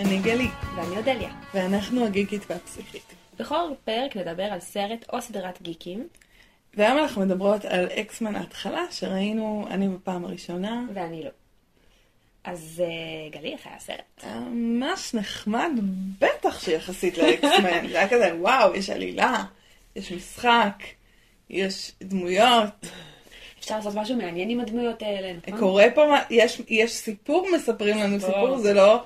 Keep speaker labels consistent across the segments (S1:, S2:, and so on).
S1: אני גלי,
S2: ואני אודליה.
S1: ואנחנו הגיקית והפסיכית.
S2: בכל פרק נדבר על סרט או סדרת גיקים,
S1: והיום אנחנו מדברות על אקסמן ההתחלה, שראינו אני בפעם הראשונה.
S2: ואני לא. אז אה, גלי, איך היה הסרט?
S1: היה ממש נחמד, בטח שיחסית לאקסמן. זה היה כזה, וואו, יש עלילה, יש משחק, יש דמויות.
S2: אפשר לעשות משהו מעניין עם הדמויות האלה, נכון?
S1: קורה פה, יש, יש סיפור, מספרים לנו.
S2: סיפור,
S1: זה לא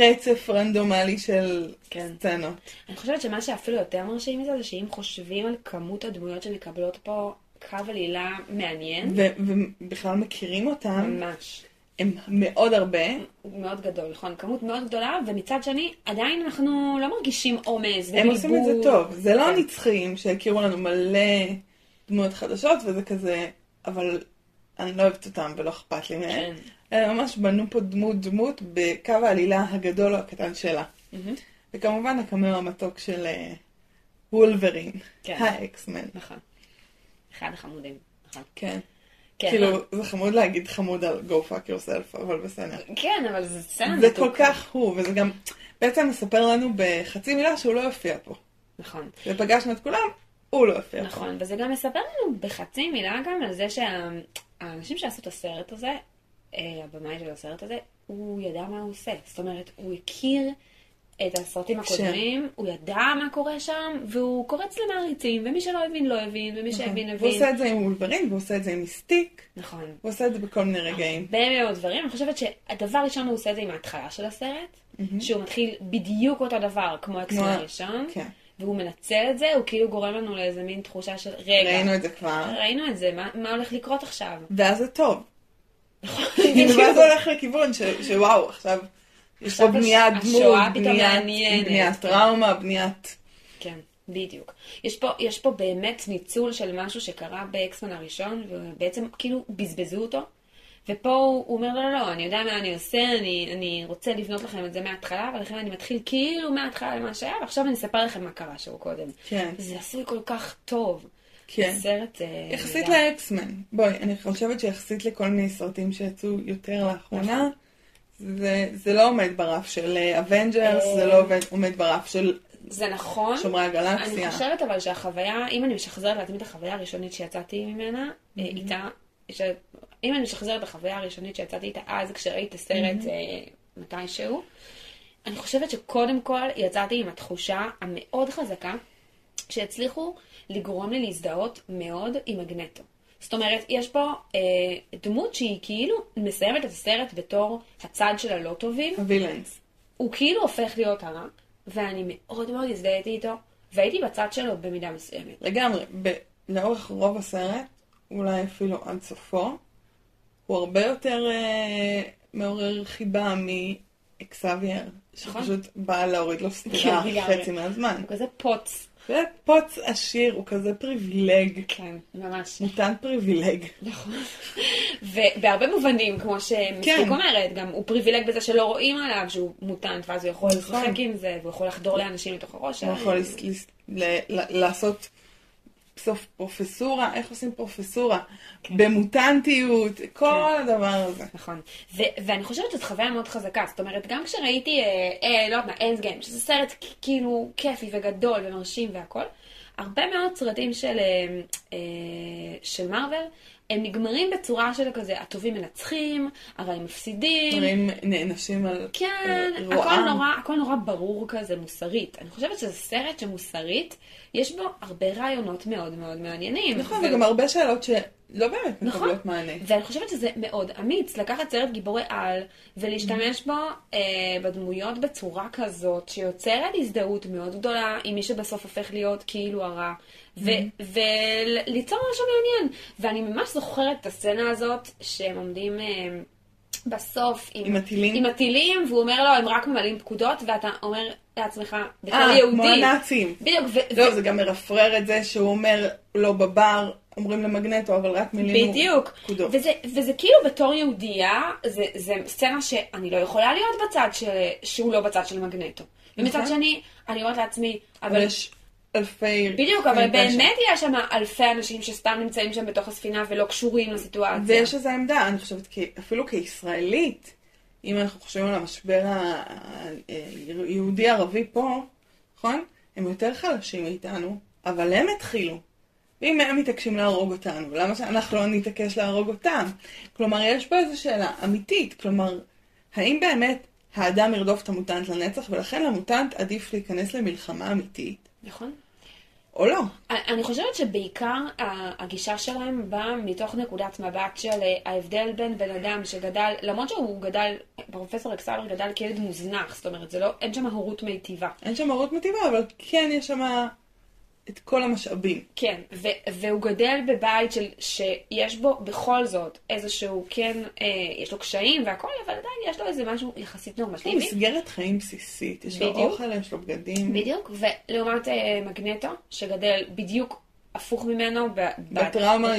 S1: רצף רנדומלי של
S2: כן.
S1: סצנות.
S2: אני חושבת שמה שאפילו יותר מרשים מזה, זה שאם חושבים על כמות הדמויות שמקבלות פה קו עלילה מעניין,
S1: ובכלל מכירים אותם,
S2: ממש.
S1: הם מאוד הרבה.
S2: הוא מאוד גדול, נכון? כמות מאוד גדולה, ומצד שני, עדיין אנחנו לא מרגישים עומס
S1: הם עושים את זה טוב. זה לא
S2: כן.
S1: נצחיים שהכירו לנו מלא דמויות חדשות וזה כזה, אבל אני לא אוהבת אותם ולא אכפת לי מהם.
S2: כן.
S1: אלא ממש בנו פה דמות דמות בקו העלילה הגדול או הקטן שלה.
S2: מהמם.
S1: וכמובן הקמר המתוק של אה, וולברין,
S2: כן.
S1: האקסמן.
S2: נכון. אחד החמודים. נכון.
S1: כן.
S2: כן,
S1: כאילו, זה חמוד להגיד חמוד על go fuck yourself, אבל בסדר.
S2: כן, אבל זה סצנה
S1: זה. כל כך הוא, וזה גם בעצם מספר לנו בחצי מילה שהוא לא יופיע פה.
S2: נכון.
S1: ופגשנו את כולם, הוא לא יופיע פה.
S2: נכון, וזה גם מספר לנו בחצי מילה גם על זה שהאנשים שעשו את הסרט הזה, הבמאי של הסרט הזה, הוא ידע מה הוא עושה. זאת אומרת, הוא הכיר את הסרטים הקודמים, הוא ידע מה קורה שם, והוא קורץ למעריצים, ומי שלא הבין לא הבין, ומי שהבין
S1: הוא
S2: הבין.
S1: עושה את זה עם וולברין, והוא עושה את זה עם מיסטיק,
S2: נכון.
S1: הוא עושה את זה בכל מיני רגעים.
S2: הרבה מאוד דברים. אני חושבת שהדבר ראשון הוא עושה את זה עם ההתחלה של הסרט, שהוא מתחיל בדיוק אותו דבר כמו אקסמן
S1: כמו-
S2: הראשון,
S1: כן.
S2: והוא מנצל את זה, הוא כאילו גורם לנו לאיזה מין תחושה של רגע.
S1: ראינו את זה כבר.
S2: ראינו את זה, מה, מה הולך לקרות עכשיו?
S1: ואז זה טוב. כאילו, ואז זה הולך לכיוון שוואו, עכשיו יש פה בניית דמות, בניית- טראומה, בניית...
S2: כן, בדיוק. יש פה, יש פה באמת ניצול של משהו שקרה באקסמן הראשון, ובעצם כאילו בזבזו אותו. ופה הוא, הוא אומר, לא, לא, לא, אני יודע מה אני עושה, אני, אני רוצה לבנות לכם את זה מההתחלה, ולכן אני מתחיל כאילו מההתחלה למה שהיה, ועכשיו אני אספר לכם מה קרה שם קודם.
S1: כן.
S2: זה עשוי כל כך טוב.
S1: כן.
S2: סרט... אה,
S1: יחסית.
S2: ל
S1: X-Men. בואי, אני חושבת שיחסית לכל מיני סרטים שיצאו יותר לאחרונה, זה זה לא עומד ברף של Avengers,
S2: אה.
S1: זה לא עומד- עומד ברף של
S2: זה נכון.
S1: שומרי הגלקסיה.
S2: אני חושבת אבל שהחוויה, אם אני משחזרת לעצמי את החוויה הראשונית שיצאתי ממנה, אה, איתה, ש... אם אני משחזרת את החוויה הראשונית שיצאתי איתה אז, כשראיתי את הסרט אה, מתישהו, אני חושבת שקודם כל יצאתי עם התחושה המאוד חזקה שהצליחו לגרום לי להזדהות מאוד עם מגנטו. זאת אומרת, יש פה אה, דמות שהיא כאילו מסיימת את הסרט בתור הצד של הלא טובים,
S1: הווילאנס.
S2: הוא כאילו הופך להיות הרע, ואני מאוד מאוד הזדהיתי איתו, והייתי בצד שלו במידה מסוימת.
S1: לגמרי, ב- לאורך רוב הסרט, אולי אפילו עד סופו, הוא הרבה יותר אה, מעורר חיבה מאקסאבייר, שפשוט בא להוריד לו סטירה
S2: כן.
S1: חצי מהזמן.
S2: הוא כזה פוץ.
S1: ופוץ עשיר, הוא כזה פריבילג,
S2: כן, ממש.
S1: מוטנט פריבילג.
S2: נכון. ובהרבה מובנים, כמו שמיסטיק
S1: כן.
S2: אומרת, גם הוא פריבילג בזה שלא רואים עליו שהוא מוטנט, ואז הוא יכול
S1: נכון.
S2: לשחק עם זה, והוא יכול לחדור לאנשים לתוך הראש
S1: הוא. יכול לעשות בסוף פרופסורה, איך עושים פרופסורה? במוטנטיות, כל הדבר הזה.
S2: נכון. ו- ואני חושבת שזו חוויה מאוד חזקה. זאת אומרת, גם כשראיתי, אה, אה, לא יודעת מה, אנד גיים, שזה סרט כאילו כיפי וגדול ומרשים והכל, הרבה מאוד סרטים של, אה, אה, של מארוול, הם נגמרים בצורה של כזה, הטובים מנצחים, הרעים מפסידים.
S1: דברים נענשים על
S2: כן,
S1: אה,
S2: הכל
S1: רועם.
S2: נורא, הכל נורא ברור כזה מוסרית. אני חושבת שזה סרט שמוסרית, יש בו הרבה רעיונות מאוד מאוד מעניינים.
S1: נכון, וגם הרבה שאלות שלא באמת
S2: נכון.
S1: מקבלות מענה.
S2: ואני חושבת שזה מאוד אמיץ לקחת סרט גיבורי על ולהשתמש בו אה, בדמויות בצורה כזאת שיוצרת הזדהות מאוד גדולה עם מי שבסוף הופך להיות כאילו הרע ו- וליצור משהו מעניין. ואני ממש זוכרת את הסצנה הזאת שהם עומדים אה, בסוף עם,
S1: עם הטילים?
S2: עם הטילים והוא אומר לו הם רק ממלאים פקודות ואתה אומר לעצמך בתור
S1: אה,
S2: יהודי.
S1: כמו הנאצים.
S2: בדיוק. ו-
S1: לא, זה גם מרפרר את זה שהוא אומר, לא בבר, אומרים למגנטו, אבל רק מילים
S2: בדיוק.
S1: פקודות.
S2: וזה, וזה כאילו בתור יהודייה, זה, זה סצנה שאני לא יכולה להיות בצד של, שהוא לא בצד של מגנטו. ומצד
S1: נכון.
S2: שני, אני אומרת לעצמי,
S1: אבל. יש אלפי...
S2: בדיוק, אבל. באמת יש שם אלפי אנשים שסתם נמצאים שם בתוך הספינה ולא קשורים לסיטואציה.
S1: ויש איזו עמדה, אני חושבת, אפילו כישראלית, אם אנחנו חושבים על המשבר היהודי-ערבי פה, נכון? הם יותר חלשים מאיתנו, אבל הם התחילו. ואם הם מתעקשים להרוג אותנו, למה שאנחנו לא נתעקש להרוג אותם? כלומר, יש פה איזו שאלה אמיתית. כלומר, האם באמת האדם ירדוף את המוטנט לנצח, ולכן למוטנט עדיף להיכנס למלחמה אמיתית?
S2: נכון.
S1: או לא.
S2: אני חושבת שבעיקר הגישה שלהם באה מתוך נקודת מבט של אה, ההבדל בין בן אדם שגדל, למרות שהוא גדל, פרופסור אקסלר גדל כילד מוזנח, זאת אומרת, לא, אין שם הורות מיטיבה.
S1: אין שם הורות מיטיבה, אבל כן יש שם את כל המשאבים.
S2: כן, ו- והוא גדל בבית של, שיש בו בכל זאת איזשהו, כן, אה, יש לו קשיים והכל, אבל עדיין יש לו איזה משהו יחסית נורמטיבי.
S1: יש לו מסגרת חיים בסיסית, יש בדיוק, לו אוכל, יש לו בגדים.
S2: בדיוק, ולעומת אה, מגנטו, שגדל בדיוק הפוך ממנו.
S1: בטראומה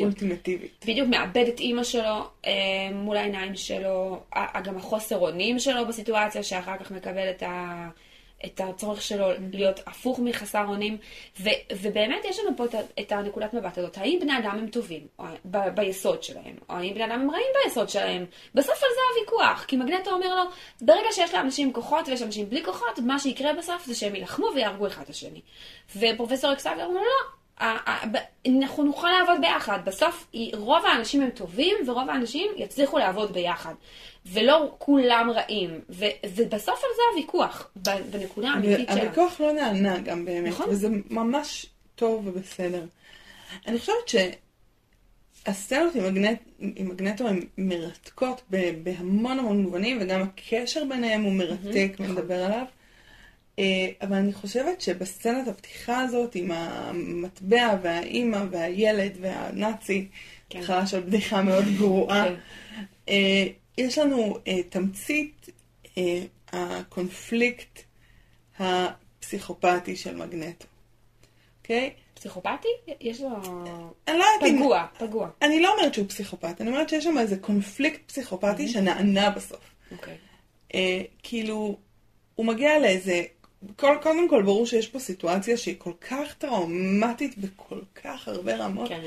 S1: אולטימטיבית.
S2: בדיוק, מאבד את אימא שלו אה, מול העיניים שלו, גם החוסר אונים שלו בסיטואציה, שאחר כך מקבל את ה... את הצורך שלו להיות הפוך מחסר אונים, ו, ובאמת יש לנו פה את, את הנקודת מבט הזאת, האם בני אדם הם טובים או, ב, ביסוד שלהם, או האם בני אדם הם רעים ביסוד שלהם, בסוף על זה הוויכוח, כי מגנטו אומר לו, ברגע שיש לאנשים כוחות ויש אנשים בלי כוחות, מה שיקרה בסוף זה שהם יילחמו ויהרגו אחד את השני. ופרופסור אקסאגר אומר, לא, אנחנו נוכל לעבוד ביחד. בסוף רוב האנשים הם טובים ורוב האנשים יצליחו לעבוד ביחד. ולא כולם רעים. ובסוף על זה הוויכוח, בנקודה האמיתית
S1: שלה. הוויכוח לא נענה גם באמת, נכון? וזה ממש טוב ובסדר. אני חושבת שהסצנות עם, מגנט, עם מגנטו הן מרתקות בהמון המון מובנים, וגם הקשר ביניהם הוא מרתק, mm-hmm, ונדבר עליו. אה, אבל אני חושבת שבסצנת הפתיחה הזאת עם המטבע והאימא והילד והנאצי, כן. התחלה של בדיחה מאוד גרועה, כן. אה, יש לנו אה, תמצית הקונפליקט הפסיכופתי של מגנטו, אוקיי?
S2: פסיכופתי? יש לו...
S1: אני לא
S2: יודעת פגוע, פגוע.
S1: אני לא אומרת שהוא פסיכופת, אני אומרת שיש שם איזה קונפליקט פסיכופתי שנענה בסוף.
S2: אוקיי.
S1: כאילו, הוא מגיע לאיזה כל, קודם כל, ברור שיש פה סיטואציה שהיא כל כך טראומטית בכל כך הרבה רמות,
S2: כן,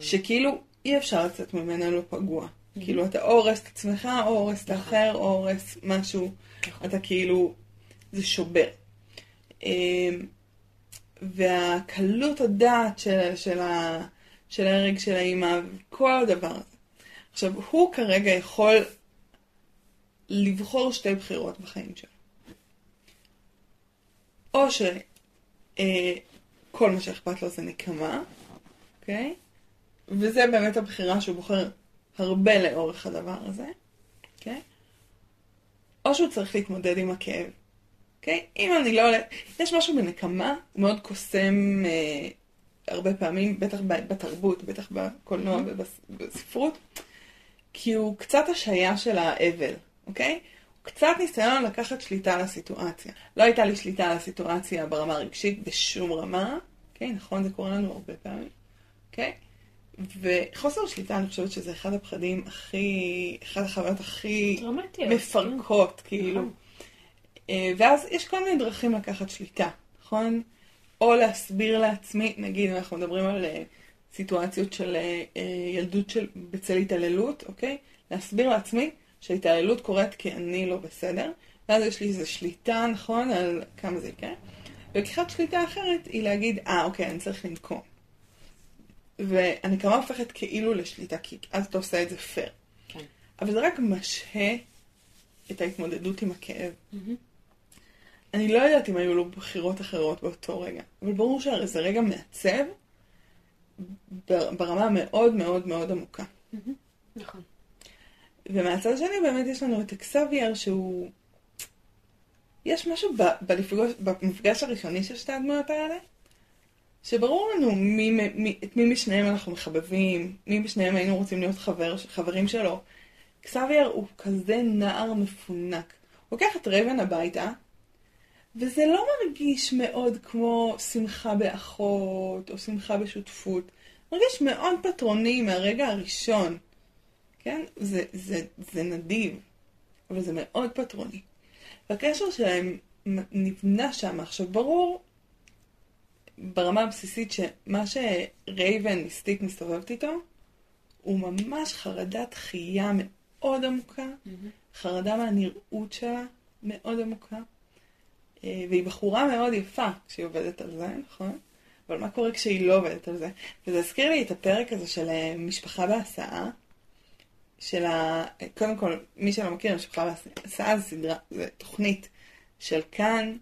S1: שכאילו אי אפשר לצאת ממנה לא פגוע. כאילו, אתה הורס את עצמך, או הורס את נכון. האחר, או הורס משהו, נכון. אתה כאילו, זה שובר. אמ, והקלות הדעת של, של, ה, של ההרג של האימא, וכל הדבר הזה. עכשיו, הוא כרגע יכול לבחור שתי בחירות בחיים שלו. או שכל אה, מה שאכפת לו זה נקמה, אוקיי? וזה באמת הבחירה שהוא בוחר הרבה לאורך הדבר הזה, אוקיי? או שהוא צריך להתמודד עם הכאב, אוקיי? אם אני לא... יש משהו בנקמה, מאוד קוסם אה, הרבה פעמים, בטח בתרבות, בטח בקולנוע ובספרות, כי הוא קצת השעיה של האבל, אוקיי? קצת ניסיון לקחת שליטה על הסיטואציה. לא הייתה לי שליטה על הסיטואציה ברמה הרגשית בשום רמה, אוקיי? נכון, זה קורה לנו הרבה פעמים, אוקיי? וחוסר שליטה, אני חושבת שזה אחד הפחדים הכי, אחת החוויות הכי
S2: דרמטיות,
S1: מפרקות, כן. כאילו. נכון. אה, ואז יש כל מיני דרכים לקחת שליטה, נכון? או להסביר לעצמי, נגיד אנחנו מדברים על אה, סיטואציות של אה, ילדות של, בצל התעללות, אוקיי? להסביר לעצמי שההתעללות קורית כי אני לא בסדר, ואז יש לי איזו שליטה, נכון, על כמה זה יקרה. ולקיחת שליטה אחרת היא להגיד, אה, אוקיי, אני צריך לנקום. והנקמה הופכת כאילו לשליטה, כי אז אתה עושה את זה פייר.
S2: כן.
S1: אבל זה רק משהה את ההתמודדות עם הכאב. Mm-hmm. אני לא יודעת אם היו לו בחירות אחרות באותו רגע, אבל ברור שהרי זה רגע מעצב ברמה מאוד מאוד מאוד עמוקה.
S2: Mm-hmm. נכון.
S1: ומהצד השני באמת יש לנו את אקסבייר שהוא... יש משהו בלפגוש, במפגש הראשוני של שתי הדמויות האלה, שברור לנו מי, מי, את מי משניהם אנחנו מחבבים, מי משניהם היינו רוצים להיות חבר, חברים שלו. אקסבייר הוא כזה נער מפונק. הוא לוקח את רבן הביתה, וזה לא מרגיש מאוד כמו שמחה באחות, או שמחה בשותפות. מרגיש מאוד פטרוני מהרגע הראשון. כן? זה, זה, זה נדיב, אבל זה מאוד פטרוני. והקשר שלהם נבנה שם. עכשיו, ברור ברמה הבסיסית שמה שרייבן מיסטיק מסתובבת איתו, הוא ממש חרדת חייה מאוד עמוקה, חרדה מהנראות שלה מאוד עמוקה, אה, והיא בחורה מאוד יפה כשהיא עובדת על זה, נכון? אבל מה קורה כשהיא לא עובדת על זה? וזה הזכיר לי את הפרק הזה של אה, משפחה בהסעה, של ה... קודם כל, מי שלא מכיר, משפחה בהסעה זה סדרה, זה תוכנית של כאן,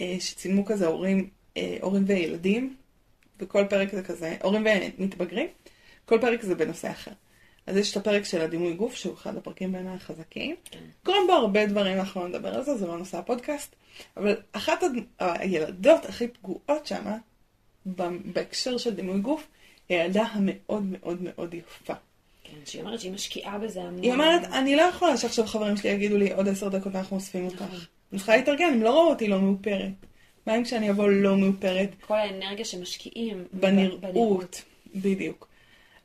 S1: אה, שצילמו כזה הורים, הורים וילדים, וכל פרק זה כזה, הורים ומתבגרים, כל פרק זה בנושא אחר. אז יש את הפרק של הדימוי גוף, שהוא אחד הפרקים בעיניי החזקים. כן. קורים בו הרבה דברים, אנחנו לא נדבר על זה, זה לא נושא הפודקאסט. אבל אחת הילדות הכי פגועות שם, בהקשר של דימוי גוף, היא הילדה המאוד מאוד מאוד יפה.
S2: כן, שהיא אומרת שהיא משקיעה בזה המון.
S1: היא אומרת, אני לא יכולה שעכשיו חברים שלי יגידו לי עוד עשר דקות ואנחנו אוספים אותך. נכון. אני צריכה להתארגן, הם לא ראו אותי לא מאופרת. מה אם כשאני אבוא לא מאופרת?
S2: כל האנרגיה שמשקיעים.
S1: בנראות, בדיוק.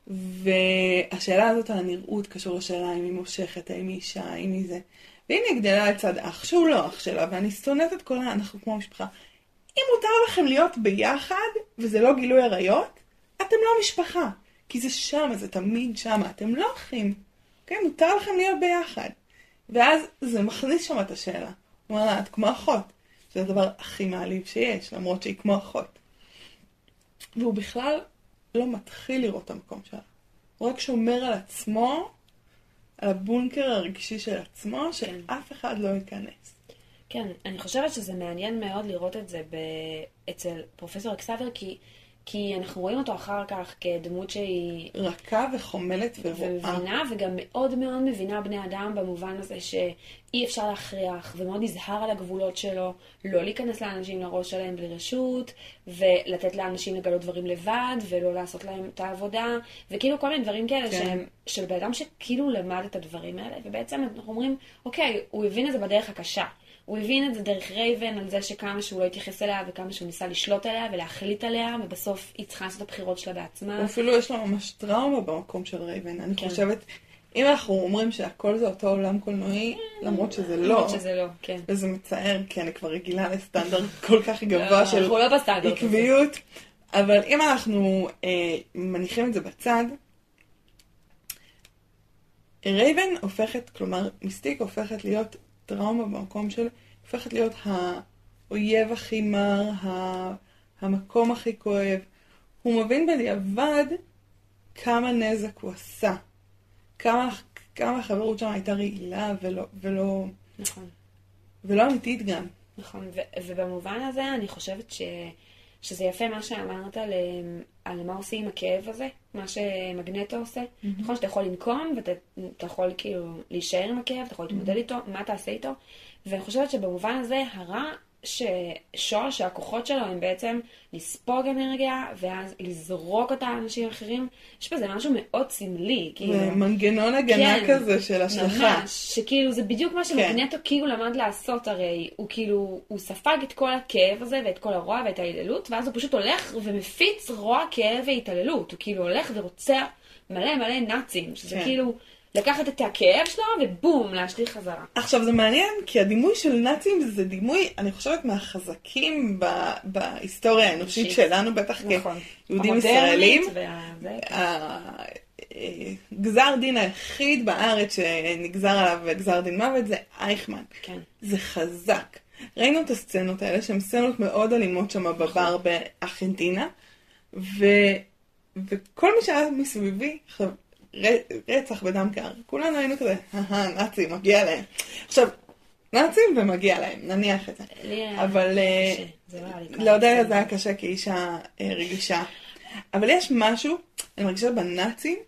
S1: והשאלה הזאת על הנראות קשור לשאלה אם היא מושכת, האם היא אישה, האם היא זה. והנה היא גדלה לצד אח שהוא לא אח שלה, ואני שונאת את כל ה... אנחנו כמו משפחה. אם מותר לכם להיות ביחד, וזה לא גילוי עריות, אתם לא משפחה. כי זה שם, זה תמיד שם, אתם לא אחים. אוקיי? מותר לכם להיות ביחד. ואז זה מכניס שם את השאלה. הוא אומר לה, את כמו אחות. שזה הדבר הכי מעליב שיש, למרות שהיא כמו אחות. והוא בכלל לא מתחיל לראות את המקום שלה. הוא רק שומר על עצמו, על הבונקר הרגשי של עצמו, כן. שאף אחד לא ייכנס.
S2: כן, אני חושבת שזה מעניין מאוד לראות את זה ב... אצל פרופסור אקסאבר, כי כי אנחנו רואים אותו אחר כך כדמות שהיא...
S1: רכה וחומלת ורואה.
S2: ומבינה, וגם מאוד מאוד מבינה בני אדם במובן הזה שאי אפשר להכריח, ומאוד נזהר על הגבולות שלו, לא להיכנס לאנשים לראש שלהם בלי רשות, ולתת לאנשים לגלות דברים לבד, ולא לעשות להם את העבודה, וכאילו כל מיני דברים כאלה כן. שהם של בן אדם שכאילו למד את הדברים האלה, ובעצם אנחנו אומרים, אוקיי, הוא הבין את זה בדרך הקשה. הוא הבין את זה דרך רייבן, על זה שכמה שהוא לא התייחס אליה וכמה שהוא ניסה לשלוט עליה ולהחליט עליה, ובסוף היא צריכה לעשות את הבחירות שלה בעצמה.
S1: אפילו יש לו ממש טראומה במקום של רייבן. אני כן. חושבת, אם אנחנו אומרים שהכל זה אותו עולם קולנועי, למרות שזה לא.
S2: למרות שזה לא, כן.
S1: וזה מצער, כי אני כבר רגילה לסטנדרט כל כך גבוה לא, של לא עקביות. אבל אם אנחנו אה, מניחים את זה בצד, רייבן הופכת, כלומר מיסטיק הופכת להיות טראומה במקום של, הופכת להיות האויב הכי מר, המקום הכי כואב. הוא מבין בדיעבד כמה נזק הוא עשה. כמה, כמה החברות שם הייתה רעילה ולא, ולא,
S2: נכון.
S1: ולא אמיתית גם.
S2: נכון, ו- ובמובן הזה אני חושבת ש... שזה יפה מה שאמרת על, על מה עושים עם הכאב הזה, מה שמגנטו עושה. Mm-hmm. נכון שאתה יכול לנקום ואתה יכול כאילו להישאר עם הכאב, אתה יכול להתמודד mm-hmm. איתו, מה תעשה איתו. ואני חושבת שבמובן הזה הרע ששור, שהכוחות שלו הם בעצם לספוג אנרגיה, ואז לזרוק אותה על אנשים אחרים, יש בזה משהו מאוד סמלי.
S1: כאילו. מנגנון הגנה כן, כזה של השלכה.
S2: ממש, שכאילו זה בדיוק מה שמגנטו כן. כאילו למד לעשות הרי, הוא כאילו, הוא ספג את כל הכאב הזה, ואת כל הרוע ואת ההתעללות, ואז הוא פשוט הולך ומפיץ רוע, כאב והתעללות. הוא כאילו הולך ורוצה מלא מלא נאצים, שזה כן. כאילו... לקחת את הכאב שלו ובום, להשליך חזרה.
S1: עכשיו זה מעניין, כי הדימוי של נאצים זה דימוי, אני חושבת, מהחזקים ב- בהיסטוריה האנושית שלנו, בטח נכון. כיהודים ישראלים. גזר דין היחיד בארץ שנגזר עליו גזר דין מוות זה אייכמן.
S2: כן.
S1: זה חזק. ראינו את הסצנות האלה שהן סצנות מאוד אלימות שם בבר בארגנטינה, ו... וכל מי שהיה מסביבי, עכשיו, רצח בדם קר. כולנו היינו כזה, אהה, נאצים, מגיע להם. עכשיו, נאצים ומגיע להם, נניח את זה. אבל אה, לא לאודליה זה היה קשה כאישה אה, רגישה. אבל יש משהו, אני מרגישה בנאצים,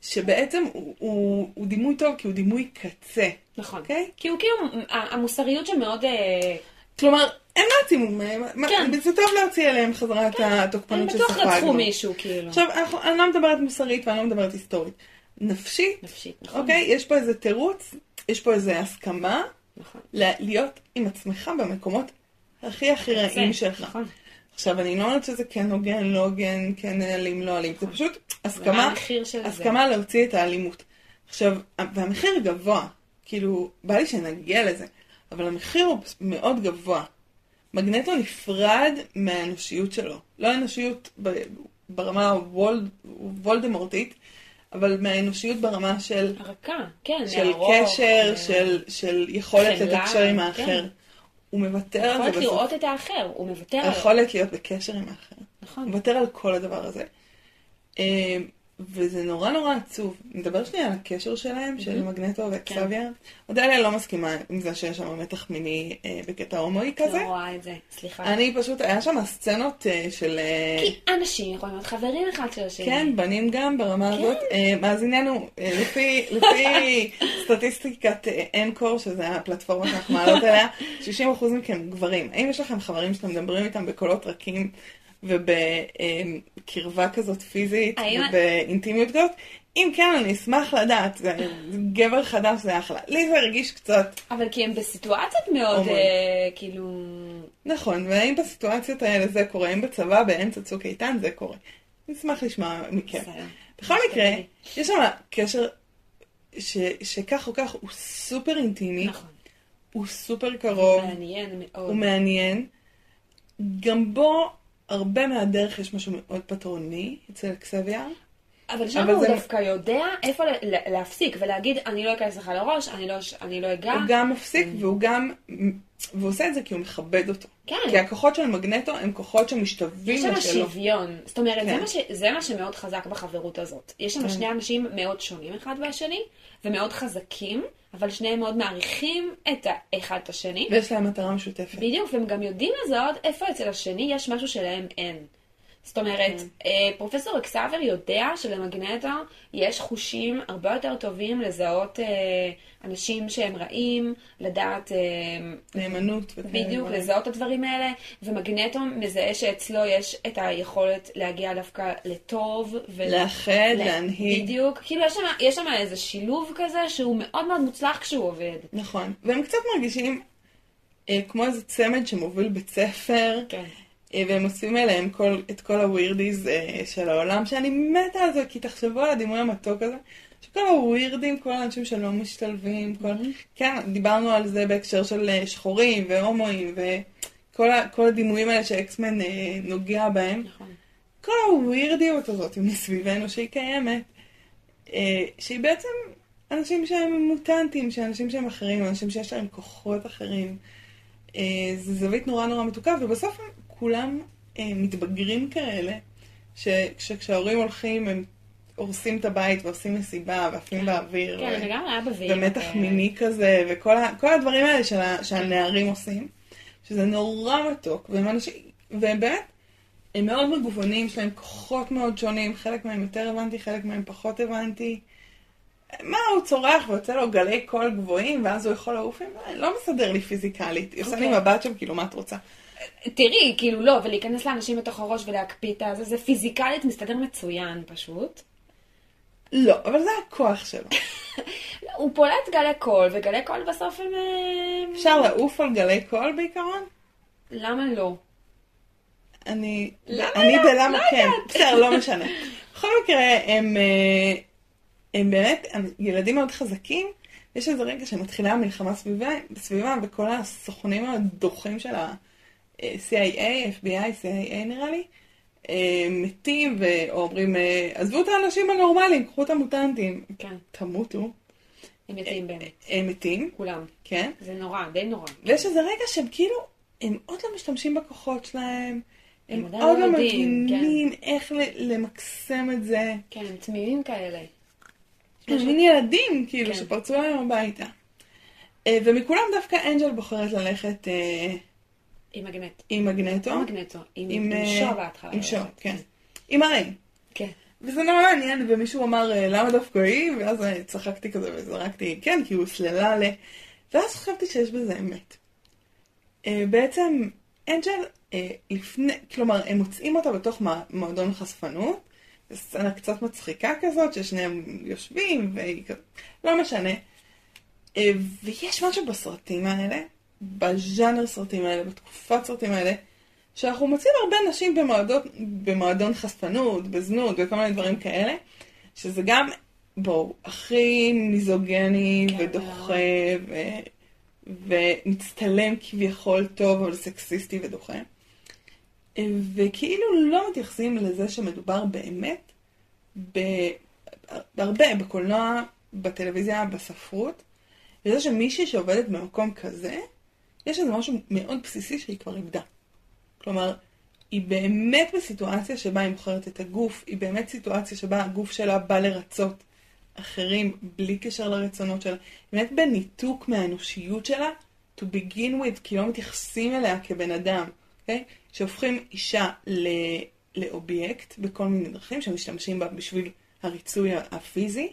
S1: שבעצם הוא, הוא, הוא דימוי טוב כי הוא דימוי קצה.
S2: נכון. Okay? אוקיי? כי הוא כאילו, המוסריות שמאוד... אה,
S1: כלומר, הם נאצים, כן. זה טוב להוציא עליהם חזרה את כן. התוקפנות
S2: שספגנו. הם בטוח רצחו מישהו, כאילו.
S1: עכשיו, אני לא מדברת מוסרית ואני לא מדברת היסטורית. נפשית,
S2: נפשית, נכון.
S1: אוקיי? יש פה איזה תירוץ, יש פה איזה הסכמה, נכון. להיות עם עצמך במקומות הכי הכי רעים שלך. נכון. עכשיו, אני לא אומרת שזה כן הוגן, לא הוגן, כן אלים, לא אלים, זה פשוט הסכמה, הסכמה להוציא את האלימות. עכשיו, והמחיר גבוה, כאילו, בא לי שנגיע לזה, אבל המחיר הוא מאוד גבוה. מגנטו נפרד מהאנושיות שלו. לא האנושיות ברמה הוולד, וולדמורטית, אבל מהאנושיות ברמה של,
S2: הרכה, כן,
S1: של
S2: ארוך,
S1: קשר,
S2: אה,
S1: של, של יכולת לתקשר עם
S2: כן.
S1: האחר. הוא מוותר על זה
S2: יכולת
S1: בסוף.
S2: לראות את האחר, הוא מוותר על...
S1: היכולת להיות בקשר עם האחר.
S2: נכון.
S1: הוא מוותר על כל הדבר הזה. וזה נורא נורא עצוב. נדבר שנייה על הקשר שלהם, של מגנטו ואקסביה. אודליה לא מסכימה עם זה שיש שם מתח מיני אה, בקטע הומואי כזה.
S2: לא רואה את זה, סליחה.
S1: אני פשוט, היה שם סצנות אה, של... אה,
S2: כי אנשים יכולים להיות חברים אחד של השני.
S1: כן, בנים גם ברמה
S2: כן.
S1: הזאת. מאזיננו, לפי, לפי סטטיסטיקת אנקור, שזה הפלטפורמה שאנחנו מעלות עליה, 60% מכם גברים. האם יש לכם חברים שאתם מדברים איתם בקולות רכים ובקרבה כזאת פיזית
S2: האם-
S1: ובאינטימיות כזאת? אם כן, אני אשמח לדעת. זה גבר חדש זה אחלה. לי זה הרגיש קצת
S2: אבל כי הם בסיטואציות מאוד. אה, כאילו...
S1: נכון, והאם בסיטואציות האלה זה קורה? האם בצבא באמצע צוק איתן זה קורה? אני אשמח לשמוע מכם. בכל. מקרה, יש שם קשר ש, שכך או כך הוא סופר אינטימי,
S2: נכון.
S1: הוא סופר קרוב,
S2: מעניין מאוד.
S1: הוא מעניין. גם בו הרבה מהדרך יש משהו מאוד פטרוני אצל אקסביה.
S2: אבל שם הוא
S1: זה-
S2: דווקא יודע איפה להפסיק ולהגיד, אני לא אכנס לך לראש, אני לא- אני לא אגע.
S1: הוא גם מפסיק והוא גם, והוא עושה את זה כי הוא מכבד אותו.
S2: כן.
S1: כי הכוחות של מגנטו הם כוחות שמשתווים
S2: יש שם
S1: לשלו.
S2: שוויון. זאת אומרת, זה
S1: כן.
S2: מה ש- זה מה שמאוד חזק בחברות הזאת. יש שם שני אנשים מאוד שונים אחד מהשני, ומאוד חזקים, אבל שניהם מאוד מעריכים את האחד את השני.
S1: ויש להם מטרה משותפת.
S2: בדיוק, והם גם יודעים לזהות איפה אצל השני יש משהו שלהם אין. זאת אומרת,
S1: כן.
S2: אה, פרופסור אקסאבר יודע שלמגנטו יש חושים הרבה יותר טובים לזהות אה, אנשים שהם רעים, לדעת אה,
S1: נאמנות.
S2: בדיוק. לזהות את הדברים האלה, ומגנטו מזהה שאצלו יש את היכולת להגיע דווקא לטוב. ול-
S1: לאחד,
S2: ל-
S1: להנהיג.
S2: בדיוק, כאילו יש שם, יש שם איזה שילוב כזה שהוא מאוד מאוד מוצלח כשהוא עובד.
S1: נכון. והם קצת מרגישים כמו איזה צמד שמוביל בית ספר,
S2: כן.
S1: אה, והם אוספים אליהם כל, את כל הווירדיז אה, של העולם, שאני מתה על זה, כי תחשבו על הדימוי המתוק הזה, שכל הווירדים, כל האנשים שלא משתלבים, כל... כן, דיברנו על זה בהקשר של אה, שחורים והומואים, וכל ה, כל הדימויים האלה שאקסמן נוגע בהם.
S2: נכון.
S1: כל הווירדיות הזאת מסביבנו שהיא קיימת, שהיא בעצם אנשים שהם מוטנטים, שאנשים שהם אחרים, אנשים שיש להם כוחות אחרים. זו זווית נורא נורא מתוקה, ובסוף כולם אה, מתבגרים כאלה, שכשההורים הולכים הם הורסים את הבית ועושים מסיבה ועפים באוויר.
S2: כן,
S1: ו-
S2: לגמרי היה בביר.
S1: ומתח מיני כזה, וכל ה, כל הדברים האלה של ה, שהנערים עושים, שזה נורא מתוק, והם אנשים, והם באמת, הם מאוד מגוונים, יש להם כוחות מאוד שונים, חלק מהם יותר הבנתי, חלק מהם פחות הבנתי. מה, הוא צורח ויוצא לו גלי קול גבוהים, ואז הוא יכול לעוף עם? לא מסדר לי פיזיקלית. היא עושה לי
S2: אוקיי.
S1: מבט שם, כאילו, מה את רוצה?
S2: תראי, כאילו לא, ולהיכנס לאנשים בתוך הראש ולהקפיא את הזה, זה פיזיקלית מסתדר מצוין פשוט.
S1: לא, אבל זה הכוח שלו.
S2: הוא פולט גלי קול, וגלי קול בסוף הם... אה,
S1: אפשר לעוף על גלי קול בעיקרון?
S2: למה לא?
S1: אני,
S2: למה
S1: אני
S2: לא?
S1: בלמה
S2: לא
S1: כן. בסדר, לא משנה. בכל מקרה, הם, אה, הם באמת, הם ילדים מאוד חזקים. יש איזה רגע שמתחילה המלחמה סביבם, וכל הסוכנים הדוחים של ה-CIA, FBI, CIA נראה לי, אה, מתים ואומרים, אה, עזבו את האנשים הנורמליים, קחו את המוטנטים.
S2: כן,
S1: תמותו.
S2: הם מתים באמת.
S1: הם מתים,
S2: כולם.
S1: כן.
S2: זה נורא, די נורא.
S1: ויש איזה רגע שהם כאילו, הם עוד לא משתמשים בכוחות שלהם, הם
S2: הם
S1: עוד
S2: לא
S1: מבינים איך ל- למקסם את זה.
S2: כן, הם תמימים כאלה.
S1: הם מין ילדים, כאילו,
S2: כן.
S1: שפרצו להם הביתה. אה, ומכולם דווקא אנג'ל בוחרת ללכת אה,
S2: עם מגנט.
S1: עם מגנטו.
S2: לא מגנטו, עם
S1: עם,
S2: עם
S1: אה,
S2: שו בהתחלה.
S1: עם שו,
S2: ללכת.
S1: כן. עם הריין.
S2: כן.
S1: וזה נורא מעניין, ומישהו אמר, אה, למה דווקא היא? ואז אה, צחקתי כזה וזרקתי, כן, כי הוא סללה ל... ואז חשבתי שיש בזה אמת. בעצם, אנג'ל, לפני, כלומר, הם מוצאים אותה בתוך מועדון חשפנות, זו סצנה קצת מצחיקה כזאת, ששניהם יושבים, והיא לא משנה. ויש משהו בסרטים האלה, בז'אנר סרטים האלה, בתקופת סרטים האלה, שאנחנו מוצאים הרבה נשים במועדון, במועדון חשפנות, בזנות, וכל מיני דברים כאלה, שזה גם, בואו, הכי מיזוגני
S2: כן,
S1: ודוחה, ו... ומצטלם כביכול טוב, אבל סקסיסטי ודוחה. וכאילו לא מתייחסים לזה שמדובר באמת הרבה, בקולנוע, בטלוויזיה, בספרות, וזה שמישהי שעובדת במקום כזה, יש איזה משהו מאוד בסיסי שהיא כבר איבדה. כלומר, היא באמת בסיטואציה שבה היא מוכרת את הגוף, היא באמת סיטואציה שבה הגוף שלה בא לרצות אחרים בלי קשר לרצונות שלה. היא באמת בניתוק מהאנושיות שלה, to begin with, כי לא מתייחסים אליה כבן אדם, אוקיי? Okay? שהופכים אישה ל... לאובייקט בכל מיני דרכים שמשתמשים בה בשביל הריצוי הפיזי,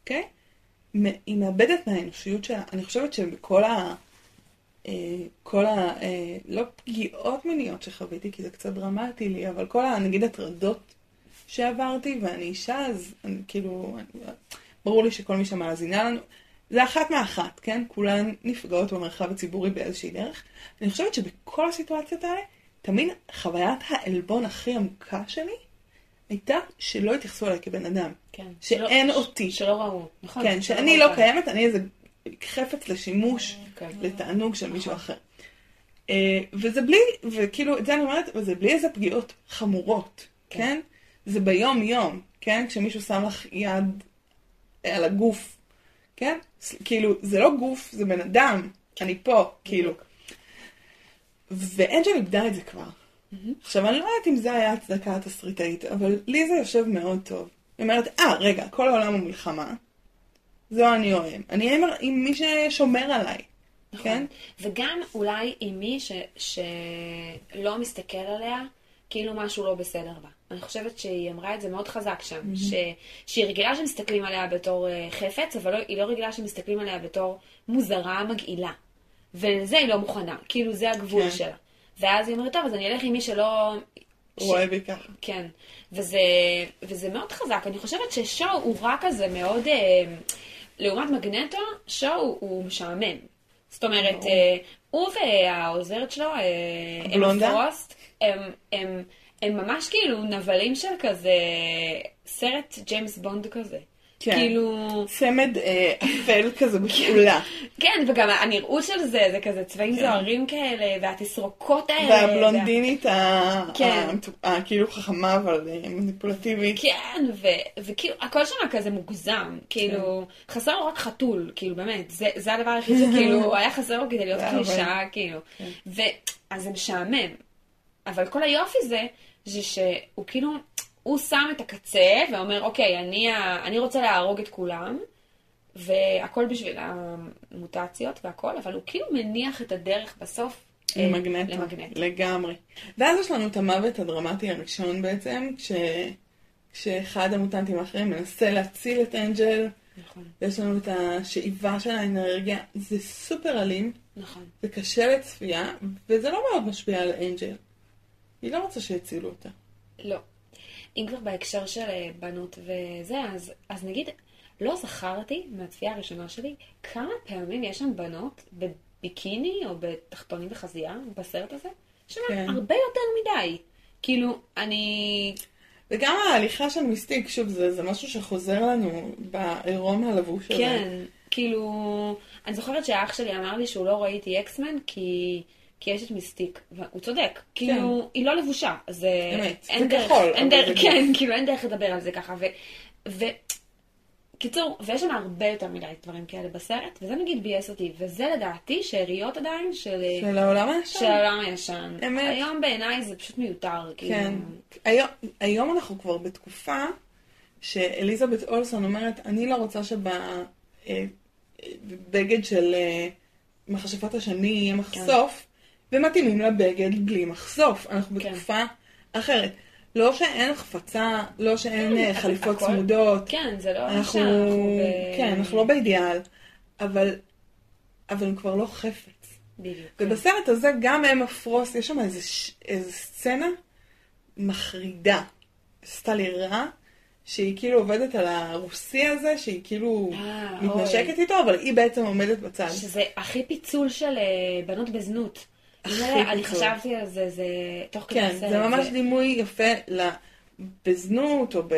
S1: אוקיי? Okay? היא מאבדת מהאנושיות שלה. אני חושבת שבכל ה... אה, כל ה... אה, לא פגיעות מיניות שחוויתי, כי זה קצת דרמטי לי, אבל כל ה... נגיד הטרדות שעברתי, ואני אישה, אז אני, כאילו, אני, ברור לי שכל מי שמאזינה לנו, זה אחת מאחת, כן? כולן נפגעות במרחב הציבורי באיזושהי דרך. אני חושבת שבכל הסיטואציות האלה, תמיד חוויית העלבון הכי עמוקה שלי הייתה שלא התייחסו אליי כבן אדם.
S2: כן.
S1: שאין
S2: שלא,
S1: אותי.
S2: שלא ראו. נכון.
S1: כן, שאני לא
S2: אותה.
S1: קיימת, אני איזה חפץ לשימוש,
S2: כן.
S1: לתענוג של מישהו
S2: נכון.
S1: אחר. אה, וזה בלי, וכאילו, את זה אני אומרת, וזה בלי איזה פגיעות חמורות,
S2: כן.
S1: כן? זה ביום-יום, כן? כשמישהו שם לך יד על הגוף, כן? כאילו, זה לא גוף, זה בן אדם, אני פה, כאילו. ואנג'ל איבדה את זה כבר. עכשיו, אני לא יודעת אם זה היה הצדקה התסריטאית, אבל לי זה יושב מאוד טוב. היא אומרת, אה, רגע, כל העולם הוא מלחמה, זו אני אוהב. אני אהיה עם- מי ששומר עליי,
S2: נכון.
S1: כן?
S2: וגם אולי עם מי ש, שלא מסתכל עליה, כאילו משהו לא בסדר בה. אני חושבת שהיא אמרה את זה מאוד חזק שם, ש, שהיא רגילה שמסתכלים עליה בתור אה, חפץ, אבל לא, היא לא רגילה שמסתכלים עליה בתור מוזרה מגעילה. ולזה היא לא מוכנה, כאילו זה הגבול
S1: כן.
S2: שלה. ואז היא אומרת, טוב, אז אני אלך עם מי שלא... ש-
S1: רואה בי ככה.
S2: כן, וזה, וזה מאוד חזק. אני חושבת ששואו הוא רק כזה מאוד, אה, לעומת מגנטו, שואו הוא משעמם. זאת אומרת. אה, הוא והעוזרת שלו, אה, אמה
S1: הבלונדה?
S2: פרוסט, הם, הם, הם ממש כאילו נבלים של כזה סרט ג'יימס בונד כזה.
S1: כן.
S2: כאילו,
S1: צמד אה, אפל כזה בפעולה.
S2: כן, וגם הנראות של זה, זה כזה צבעים
S1: כן.
S2: זוהרים כאלה, והתסרוקות האלה. וה-
S1: והבלונדינית ה-
S2: כן.
S1: ה- הכאילו חכמה אבל אה, מניפולטיבית.
S2: כן, ו- וכאילו, הכל שם כזה מוגזם, כאילו,
S1: כן.
S2: חסר לו רק חתול, כאילו, באמת, זה, זה הדבר היחיד שכאילו, היה חסר לו כדי להיות
S1: זה כן.
S2: קלישאה, כאילו. ו... אז זה משעמם. אבל כל היופי זה, זה שהוא כאילו, הוא שם את הקצה ואומר, אוקיי, אני, ה- אני רוצה להרוג את כולם, והכל בשביל המוטציות והכל, אבל הוא כאילו מניח את הדרך בסוף. אה,
S1: למגנטו.
S2: למגנטו.
S1: לגמרי. ואז יש לנו את המוות הדרמטי הראשון בעצם, כש... כשאחד המוטנטים האחרים מנסה להציל את אנג'ל,
S2: נכון,
S1: ויש לנו את השאיבה של האנרגיה, זה סופר אלים,
S2: נכון.
S1: זה קשה לצפייה, וזה לא מאוד משפיע על אנג'ל. היא לא רוצה שיצילו אותה.
S2: לא. אם כבר בהקשר של אה, בנות וזה, אז, אז נגיד, לא זכרתי מהצפייה הראשונה שלי כמה פעמים יש שם בנות בביקיני או בתחתונים וחזייה בסרט הזה, שם
S1: כן.
S2: הרבה יותר מדי. כאילו, אני...
S1: וגם ההליכה של מיסטיק, שוב, זה, זה משהו שחוזר לנו בעירום הלבוש הזה.
S2: כן, כאילו... אני זוכרת שהאח שלי אמר לי שהוא לא רואה איתי אקסמן כי... כי את מיסטיק, והוא צודק, כאילו, היא לא לבושה, אז אה,
S1: אמת,
S2: אין
S1: זה
S2: דרך,
S1: כחול,
S2: אין דרך,
S1: זה
S2: כן, כאילו אין דרך לדבר על זה ככה, ו... ו... קיצור, ויש שם הרבה יותר מדי דברים כאלה בסרט, וזה נגיד ביאס אותי, וזה לדעתי שאריות עדיין של,
S1: של העולם הישן.
S2: של העולם הישן.
S1: אמת.
S2: היום בעיניי זה פשוט מיותר, כאילו.
S1: כן. היום, היום אנחנו כבר בתקופה שאליזבת אולסון אומרת, אני לא רוצה שבבגד של אה, מכשפת השני יהיה מחשוף, ומתאימים לה בגד בלי מחשוף. אנחנו
S2: כן.
S1: בתקופה אחרת. לא שאין החפצה, לא שאין אה,
S2: כן,
S1: חליפות
S2: הכל-
S1: צמודות.
S2: כן, זה לא
S1: אנחנו. כן, אנחנו לא באידיאל, אבל, אבל הם כבר לא חפץ.
S2: בדיוק. כן.
S1: ובסרט הזה גם אמה פרוס, יש שם איזה סצנה מחרידה. עשתה לי רע, שהיא כאילו עובדת על הרוסי הזה, שהיא כאילו
S2: אה,
S1: מתנשקת. איתו, אבל היא בעצם עומדת בצד.
S2: שזה הכי פיצול של אה, בנות בזנות. זה, אני. חשבתי על זה, זה תוך כדי
S1: כן,
S2: הסרט.
S1: זה ממש דימוי יפה. בזנות או, ב...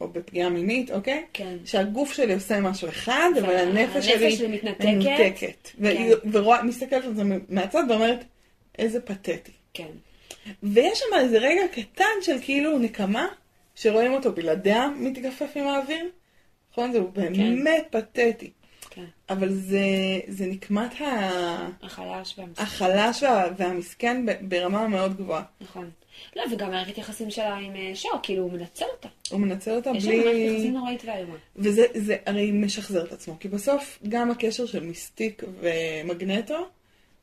S1: או בפגיעה מינית, אוקיי?
S2: כן.
S1: שהגוף שלי עושה משהו אחד, אבל הנפש שלי
S2: שלי מתנתקת.
S1: מנותקת.
S2: כן.
S1: ורואה, מסתכלת על זה מהצד ואומרת, איזה פתטי.
S2: כן.
S1: ויש שם איזה רגע קטן של כאילו נקמה, שרואים אותו בלעדיה מתגפף עם האוויר, נכון? זה באמת פתטי. אבל זה, זה נקמת ה...
S2: החלש והמסכן.
S1: החלש וה, והמסכן ברמה מאוד גבוהה.
S2: נכון. לא, וגם מערכת יחסים שלה עם אה, שור, כאילו הוא מנצל אותה.
S1: הוא מנצל אותה
S2: יש שם מערכת
S1: בלי...
S2: יחסים נוראית ואיומה.
S1: וזה זה הרי משחזר את עצמו, כי בסוף גם הקשר של מיסטיק ומגנטו,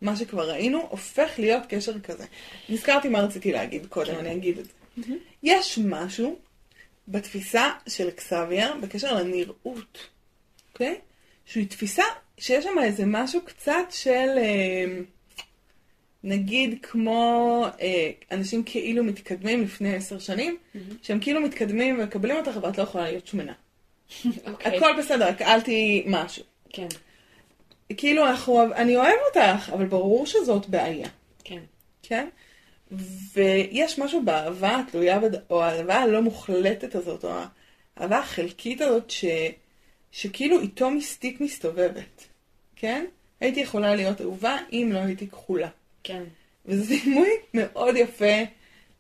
S1: מה שכבר ראינו, הופך להיות קשר כזה. נזכרתי מה רציתי להגיד קודם,
S2: כן.
S1: אני אגיד את זה. יש משהו בתפיסה של אקסבייר בקשר לנראות, אוקיי? שהיא תפיסה שיש שם איזה משהו קצת של, אה, נגיד כמו אה, אנשים כאילו מתקדמים לפני עשר שנים, שהם כאילו מתקדמים ומקבלים אותך ואת לא יכולה להיות שמנה.
S2: אוקיי.
S1: הכל בסדר, רק אל תהיי משהו.
S2: כן,
S1: כאילו, אנחנו, אני אוהב אותך, אבל ברור שזאת בעיה,
S2: כן.
S1: כן? ויש משהו באהבה התלויה, בד... או האהבה הלא מוחלטת הזאת, או האהבה החלקית הזאת, ש... שכאילו איתו מיסטיק מסתובבת, כן? הייתי יכולה להיות אהובה אם לא הייתי כחולה.
S2: כן.
S1: וזה דימוי מאוד יפה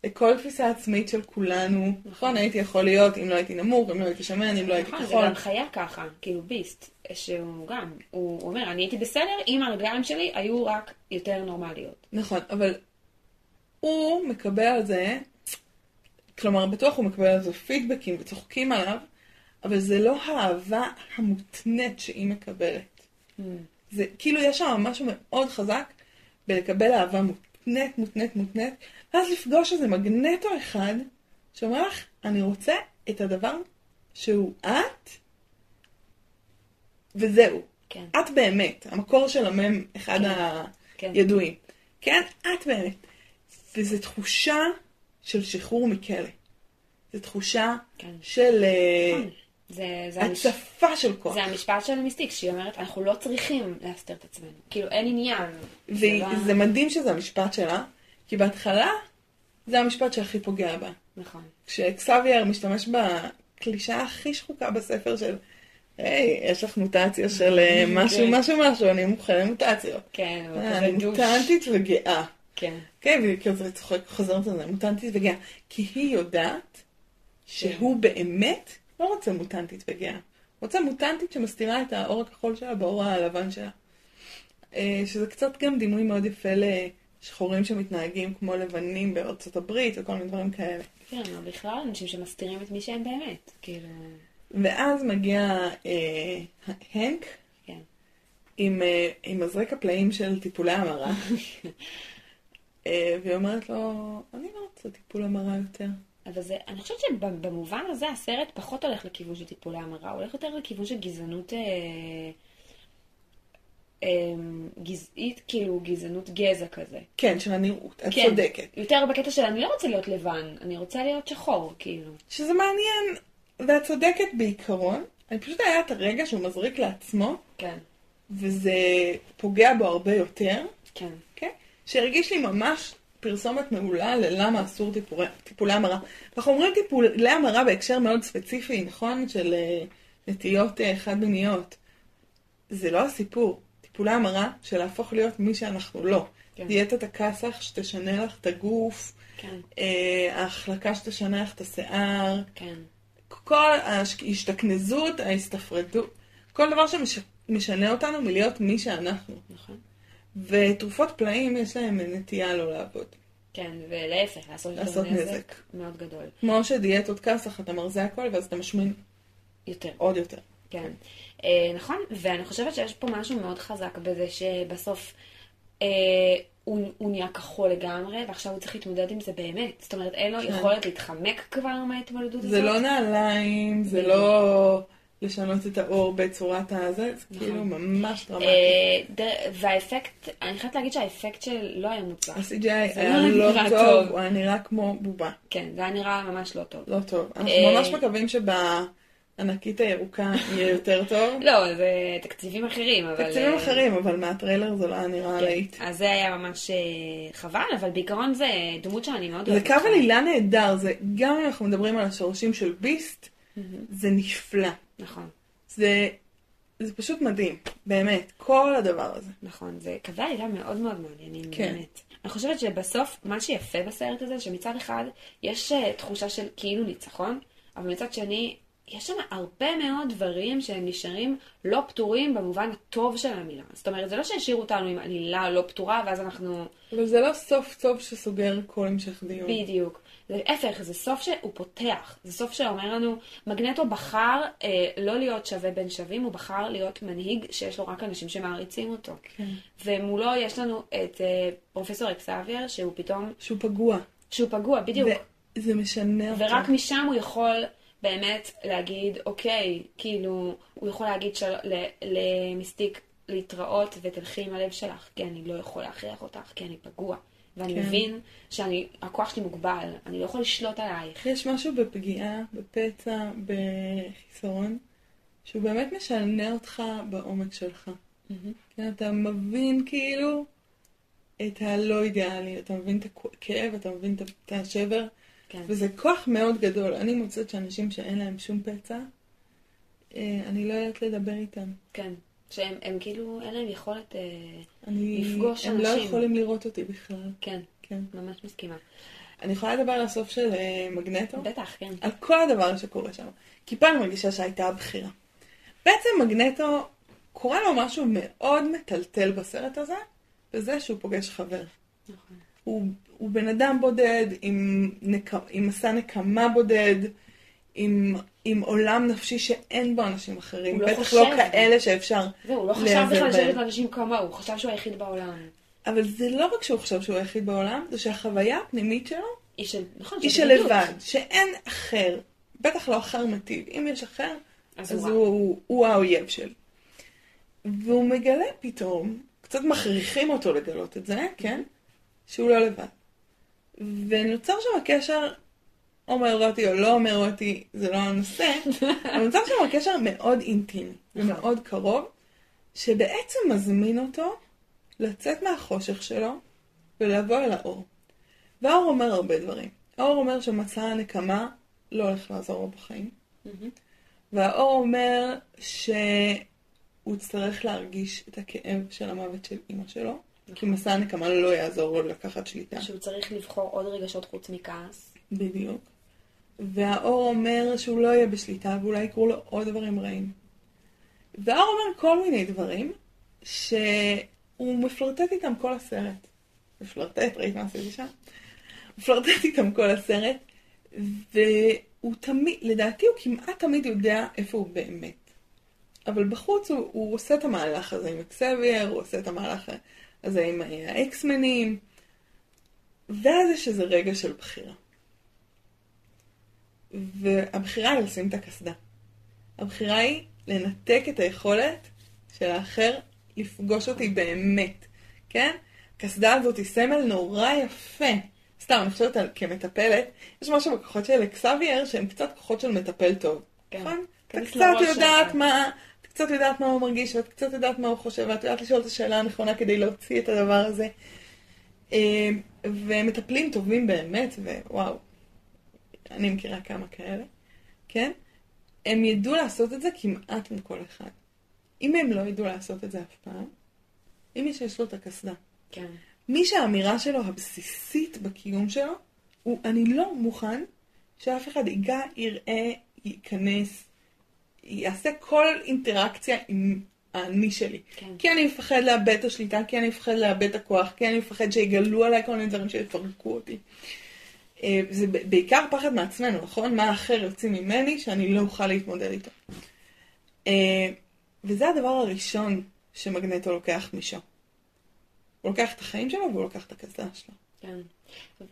S1: לכל תפיסה עצמית של כולנו. נכון, הייתי יכול להיות אם לא הייתי נמוך, אם לא הייתי שמן, אם לא הייתי
S2: נכון, זה
S1: כחול.
S2: גם חיה ככה, כאילו ביסט, שהוא גם, הוא אומר, אני הייתי בסדר אם הרגליים שלי היו רק יותר נורמליות.
S1: נכון, אבל הוא מקבל על זה, כלומר, בטוח הוא מקבל על זה פידבקים וצוחקים עליו, אבל זה לא האהבה המותנית שהיא מקבלת. זה כאילו יש שם משהו מאוד חזק בלקבל אהבה מותנית, מותנית, מותנית, ואז לפגוש איזה מגנטו אחד שאומר לך, אני רוצה את הדבר שהוא את, וזהו.
S2: כן.
S1: את באמת, המקור של המם, אחד
S2: כן.
S1: הידועים. כן, את באמת. וזו תחושה של שחרור מכלא. זו תחושה
S2: כן.
S1: של אה,
S2: זה, זה, המש...
S1: הצפה של כוח.
S2: זה המשפט של מיסטיק, שהיא אומרת, אנחנו לא צריכים להסתיר את עצמנו. כאילו, אין עניין.
S1: וזה
S2: לא-
S1: מדהים שזה המשפט שלה, כי בהתחלה זה המשפט שהכי פוגע בה.
S2: נכון.
S1: כשאקסבייר משתמש בקלישה הכי שחוקה בספר של, היי, יש לך מוטציה של אה, משהו,
S2: כן.
S1: משהו, משהו, אני מוכן למוטציות.
S2: כן, אבל
S1: אה,
S2: כזה
S1: אני
S2: דוש.
S1: מוטנטית וגאה.
S2: כן.
S1: כן, והיא כזה צוחק, חוזרת על זה, מוטנטית וגאה. כי היא יודעת שהוא באמת לא רוצה מוטנטית וגאה. רוצה מוטנטית שמסתירה את האור הכחול שלה באור הלבן שלה. אה, שזה קצת גם דימוי מאוד יפה לשחורים שמתנהגים כמו לבנים בארצות הברית וכל מיני דברים כאלה.
S2: כן, אבל בכלל אנשים שמסתירים את מי שהם באמת. כאילו,
S1: ואז מגיע אה, הנק
S2: כן.
S1: עם, אה, עם מזרק הפלאים של טיפולי המרה. אה, והיא אומרת לו, אני לא רוצה טיפול המרה יותר.
S2: אבל זה, אני חושבת שבמובן הזה הסרט פחות הולך לכיוון של טיפולי המרה, הוא הולך יותר לכיוון של גזענות אה, אה, גזעית, כאילו גזענות גזע כזה.
S1: כן, של הנראות, את
S2: כן.
S1: צודקת.
S2: יותר בקטע של אני לא רוצה להיות לבן, אני רוצה להיות שחור, כאילו.
S1: שזה מעניין, ואת צודקת בעיקרון. אני פשוט היה את הרגע שהוא מזריק לעצמו,
S2: כן,
S1: וזה פוגע בו הרבה יותר,
S2: כן,
S1: כן? שהרגיש לי ממש פרסומת מעולה ללמה אסור טיפולי, טיפולי המרה. אנחנו אומרים טיפולי המרה בהקשר מאוד ספציפי, נכון? של אה, נטיות אה, חד-מיניות. זה לא הסיפור. טיפולי המרה של להפוך להיות מי שאנחנו לא.
S2: כן.
S1: דיאטת הכסח שתשנה לך את הגוף,
S2: כן,
S1: אה, ההחלקה שתשנה לך את השיער,
S2: כן,
S1: כל ההשתכנזות, ההסתפרדות, כל דבר שמשנה אותנו מלהיות מי שאנחנו.
S2: נכון.
S1: ותרופות פלאים יש להם נטייה לא לעבוד.
S2: כן, ולהפך, לעשות
S1: לעשות
S2: נזק
S1: נזק.
S2: מאוד גדול.
S1: כמו שדיאטות כסח, אתה מרזה הכל ואז אתה משמין
S2: יותר.
S1: עוד יותר.
S2: כן. אה, נכון, ואני חושבת שיש פה משהו מאוד חזק בזה שבסוף אה, הוא, הוא נהיה כחול לגמרי, ועכשיו הוא צריך להתמודד עם זה באמת. זאת אומרת, אין לו
S1: כן.
S2: יכולת להתחמק כבר מההתמודדות הזאת.
S1: זה לא נעליים, זה. לא לשנות את האור בצורת הזה, זה
S2: נכון.
S1: כאילו ממש דרמטי.
S2: אה, דר- והאפקט, אני חייבת להגיד שהאפקט של לא היה מוצלח.
S1: ה-CGI
S2: זה
S1: היה
S2: לא
S1: לא טוב,
S2: טוב.
S1: הוא היה נראה כמו בובה.
S2: כן, זה היה נראה ממש לא טוב.
S1: לא טוב. אנחנו
S2: אה,
S1: ממש מקווים שבענקית הירוקה יהיה יותר טוב.
S2: לא, זה תקציבים אחרים, אבל...
S1: תקציבים
S2: אה,
S1: אחרים, אבל מהטריילר זה לא היה נראה
S2: כן.
S1: להיט.
S2: אז זה היה ממש אה, חבל, אבל בעיקרון זה דמות שאני מאוד
S1: זה
S2: אוהבת.
S1: קו עלילה נהדר, זה גם אם אנחנו מדברים על השורשים של ביסט, זה נפלא.
S2: נכון.
S1: זה, זה פשוט מדהים, באמת, כל הדבר הזה.
S2: נכון, זה קווי עלילה מאוד מאוד מעניינים,
S1: כן.
S2: באמת. אני חושבת שבסוף, מה שיפה בסרט הזה, שמצד אחד יש אה, תחושה של כאילו ניצחון, אבל מצד שני, יש שם הרבה מאוד דברים שהם נשארים לא פתורים במובן הטוב של המילה. זאת אומרת, זה לא שהשאירו אותנו עם עלילה לא פתורה, ואז אנחנו...
S1: אבל זה לא סוף טוב שסוגר כל המשך דיון.
S2: בדיוק. להפך, זה סוף שהוא פותח. זה סוף שאומר לנו, מגנטו בחר אה, לא להיות שווה בין שווים, הוא בחר להיות מנהיג שיש לו רק אנשים שמעריצים אותו.
S1: כן.
S2: ומולו יש לנו את אה, פרופסור אקסאבייר, שהוא פתאום,
S1: שהוא פגוע.
S2: שהוא פגוע, בדיוק.
S1: וזה משנה אותו.
S2: ורק משם הוא יכול באמת להגיד, אוקיי, כאילו, הוא יכול להגיד של... ל... למיסטיק להתראות ותלכי עם הלב שלך, כי אני לא יכול להכריח אותך, כי אני פגוע. ואני
S1: כן.
S2: מבין שהכוח שלי מוגבל, אני לא יכול לשלוט עלייך.
S1: יש משהו בפגיעה, בפצע, בחיסרון, שהוא באמת משנה אותך בעומק שלך. כן, אתה מבין כאילו את הלא אידיאלי, אתה מבין את הכאב, אתה מבין את- את השבר,
S2: כן.
S1: וזה כוח מאוד גדול. אני מוצאת שאנשים שאין להם שום פצע, אה, אני לא יודעת לדבר איתם.
S2: כן. שהם הם כאילו, אין להם יכולת... אה,
S1: אני,
S2: לפגוש
S1: הם לא
S2: אנשים.
S1: יכולים לראות אותי בכלל.
S2: כן,
S1: כן.
S2: ממש מסכימה.
S1: אני יכולה לדבר על הסוף של אה, מגנטו?
S2: בטח, כן.
S1: על כל הדבר שקורה שם. כי אני מרגישה שהייתה הבחירה. בעצם מגנטו, קורה לו משהו מאוד מטלטל בסרט הזה, בזה שהוא פוגש חבר.
S2: נכון.
S1: הוא, הוא בן אדם בודד, עם, נק... עם מסע נקמה בודד, עם, עם עולם נפשי שאין בו אנשים אחרים.
S2: הוא לא
S1: בטח
S2: חושב.
S1: לא כאלה שאפשר
S2: זהו, הוא לא חשב בכלל. לשבת לאנשים כמוהו, הוא חשב שהוא היחיד בעולם.
S1: אבל זה לא רק שהוא חושב שהוא היחיד בעולם, זה שהחוויה הפנימית שלו
S2: של, נכון,
S1: היא
S2: של בדידות.
S1: לבד, שאין אחר, בטח לא אחר מטיב. אם יש אחר,
S2: אז
S1: אז
S2: הוא
S1: הוא, הוא, הוא האויב שלי. והוא מגלה פתאום, קצת מכריחים אותו לגלות את זה, כן? שהוא לא לבד. ונוצר שם קשר הומואירוטי או לא הומואירוטי, זה לא הנושא, נוצר שם קשר מאוד אינטימי ומאוד קרוב, שבעצם מזמין אותו לצאת מהחושך שלו ולבוא אל האור. והאור אומר הרבה דברים. האור אומר שמסע הנקמה לא הולך לעזור לו בחיים. והאור אומר שהוא יצטרך להרגיש את הכאב של המוות של אימא שלו, כי מסע הנקמה לא יעזור לו לקחת שליטה.
S2: שהוא צריך לבחור עוד רגשות חוץ מכעס.
S1: בדיוק. והאור אומר שהוא לא יהיה בשליטה ואולי יקרו לו עוד דברים רעים. והאור אומר כל מיני דברים שהוא מפלרטט איתם כל הסרט. מפלרטט, ראית מה עשיתי שם? מפלרטט איתם כל הסרט, והוא תמיד, לדעתי הוא כמעט תמיד יודע איפה הוא באמת. אבל בחוץ הוא, הוא עושה את המהלך הזה עם אקסבייר, הוא עושה את המהלך הזה עם האקסמנים, ואז יש איזה רגע של בחירה. והבחירה היא לשים את הקסדה. הבחירה היא לנתק את היכולת של האחר לפגוש אותי באמת, כן? הקסדה הזאת היא סמל נורא יפה. סתם, אני חושבת על כמטפלת, יש משהו בכוחות של אקסבייר שהם קצת כוחות של מטפל טוב,
S2: כן.
S1: נכון? אתה קצת
S2: לראש
S1: יודעת. מה, אתה קצת יודעת מה הוא מרגיש, ואת קצת יודעת מה הוא חושב, ואת יודעת לשאול את השאלה הנכונה כדי להוציא את הדבר הזה. אה, ומטפלים טובים באמת, ווואו, אני מכירה כמה כאלה, כן? הם ידעו לעשות את זה כמעט עם כל אחד. אם הם לא ידעו לעשות את זה אף פעם, אם מי שיש לו את הקסדה,
S2: כן.
S1: מי שהאמירה שלו הבסיסית בקיום שלו, הוא אני לא מוכן שאף אחד ייגע, יראה, ייכנס, יעשה כל אינטראקציה עם האני שלי.
S2: כן.
S1: כי אני מפחד לאבד את השליטה, כי אני מפחד לאבד את הכוח, כי אני מפחד שיגלו עליי כל מיני דברים שיפרקו אותי. אה, זה בעיקר פחד מעצמנו, נכון? מה האחר יוצא ממני שאני לא אוכל להתמודד איתו. אה, וזה הדבר הראשון שמגנטו לוקח משם. הוא לוקח את החיים שלו והוא לוקח את הקסדה שלו.
S2: כן.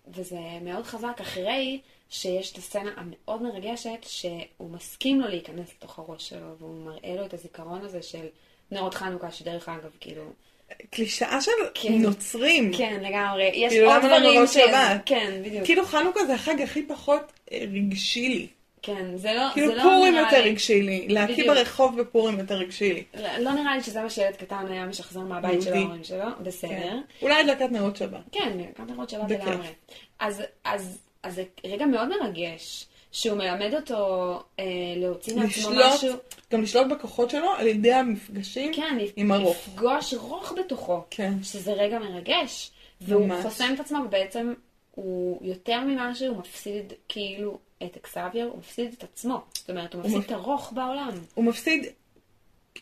S2: וזה מאוד חזק אחרי שיש את הסצנה המאוד מרגשת שהוא מסכים לו להיכנס לתוך הראש שלו והוא מראה לו את הזיכרון הזה של נרות חנוכה, שדרך אגב, כאילו...
S1: קלישאה של
S2: כן.
S1: נוצרים.
S2: כן, לגמרי. יש
S1: כאילו,
S2: עוד
S1: לא
S2: דברים ש... כן, בדיוק.
S1: כאילו חנוכה זה החג הכי פחות אה, רגשי לי.
S2: כן, זה לא...
S1: כאילו
S2: זה לא
S1: פורים
S2: נראה
S1: יותר
S2: לי-
S1: רגשי לי. להקיא. ברחוב בפורים יותר רגשי לי.
S2: לא נראה לי שזה מה שילד קטן היה משחזר מהבית של. ההורים שלו, בסדר.
S1: כן. אולי הדלקת נרות שבת.
S2: כן, גם נרות שבת. לגמרי. אז, אז, אז זה רגע מאוד מרגש, שהוא מלמד אותו אה, להוציא מעצמו משהו.
S1: גם לשלוט בכוחות שלו על ידי המפגשים
S2: כן,
S1: עם הרוך.
S2: לפגוש רוך בתוכו.
S1: כן.
S2: שזה רגע מרגש. והוא
S1: ממש.
S2: חוסם את עצמו ובעצם הוא יותר ממה שהוא מפסיד כאילו את אקסבייר, הוא מפסיד את עצמו. זאת אומרת, הוא
S1: הוא
S2: מפסיד
S1: מפ-
S2: את הרוך בעולם.
S1: הוא מפסיד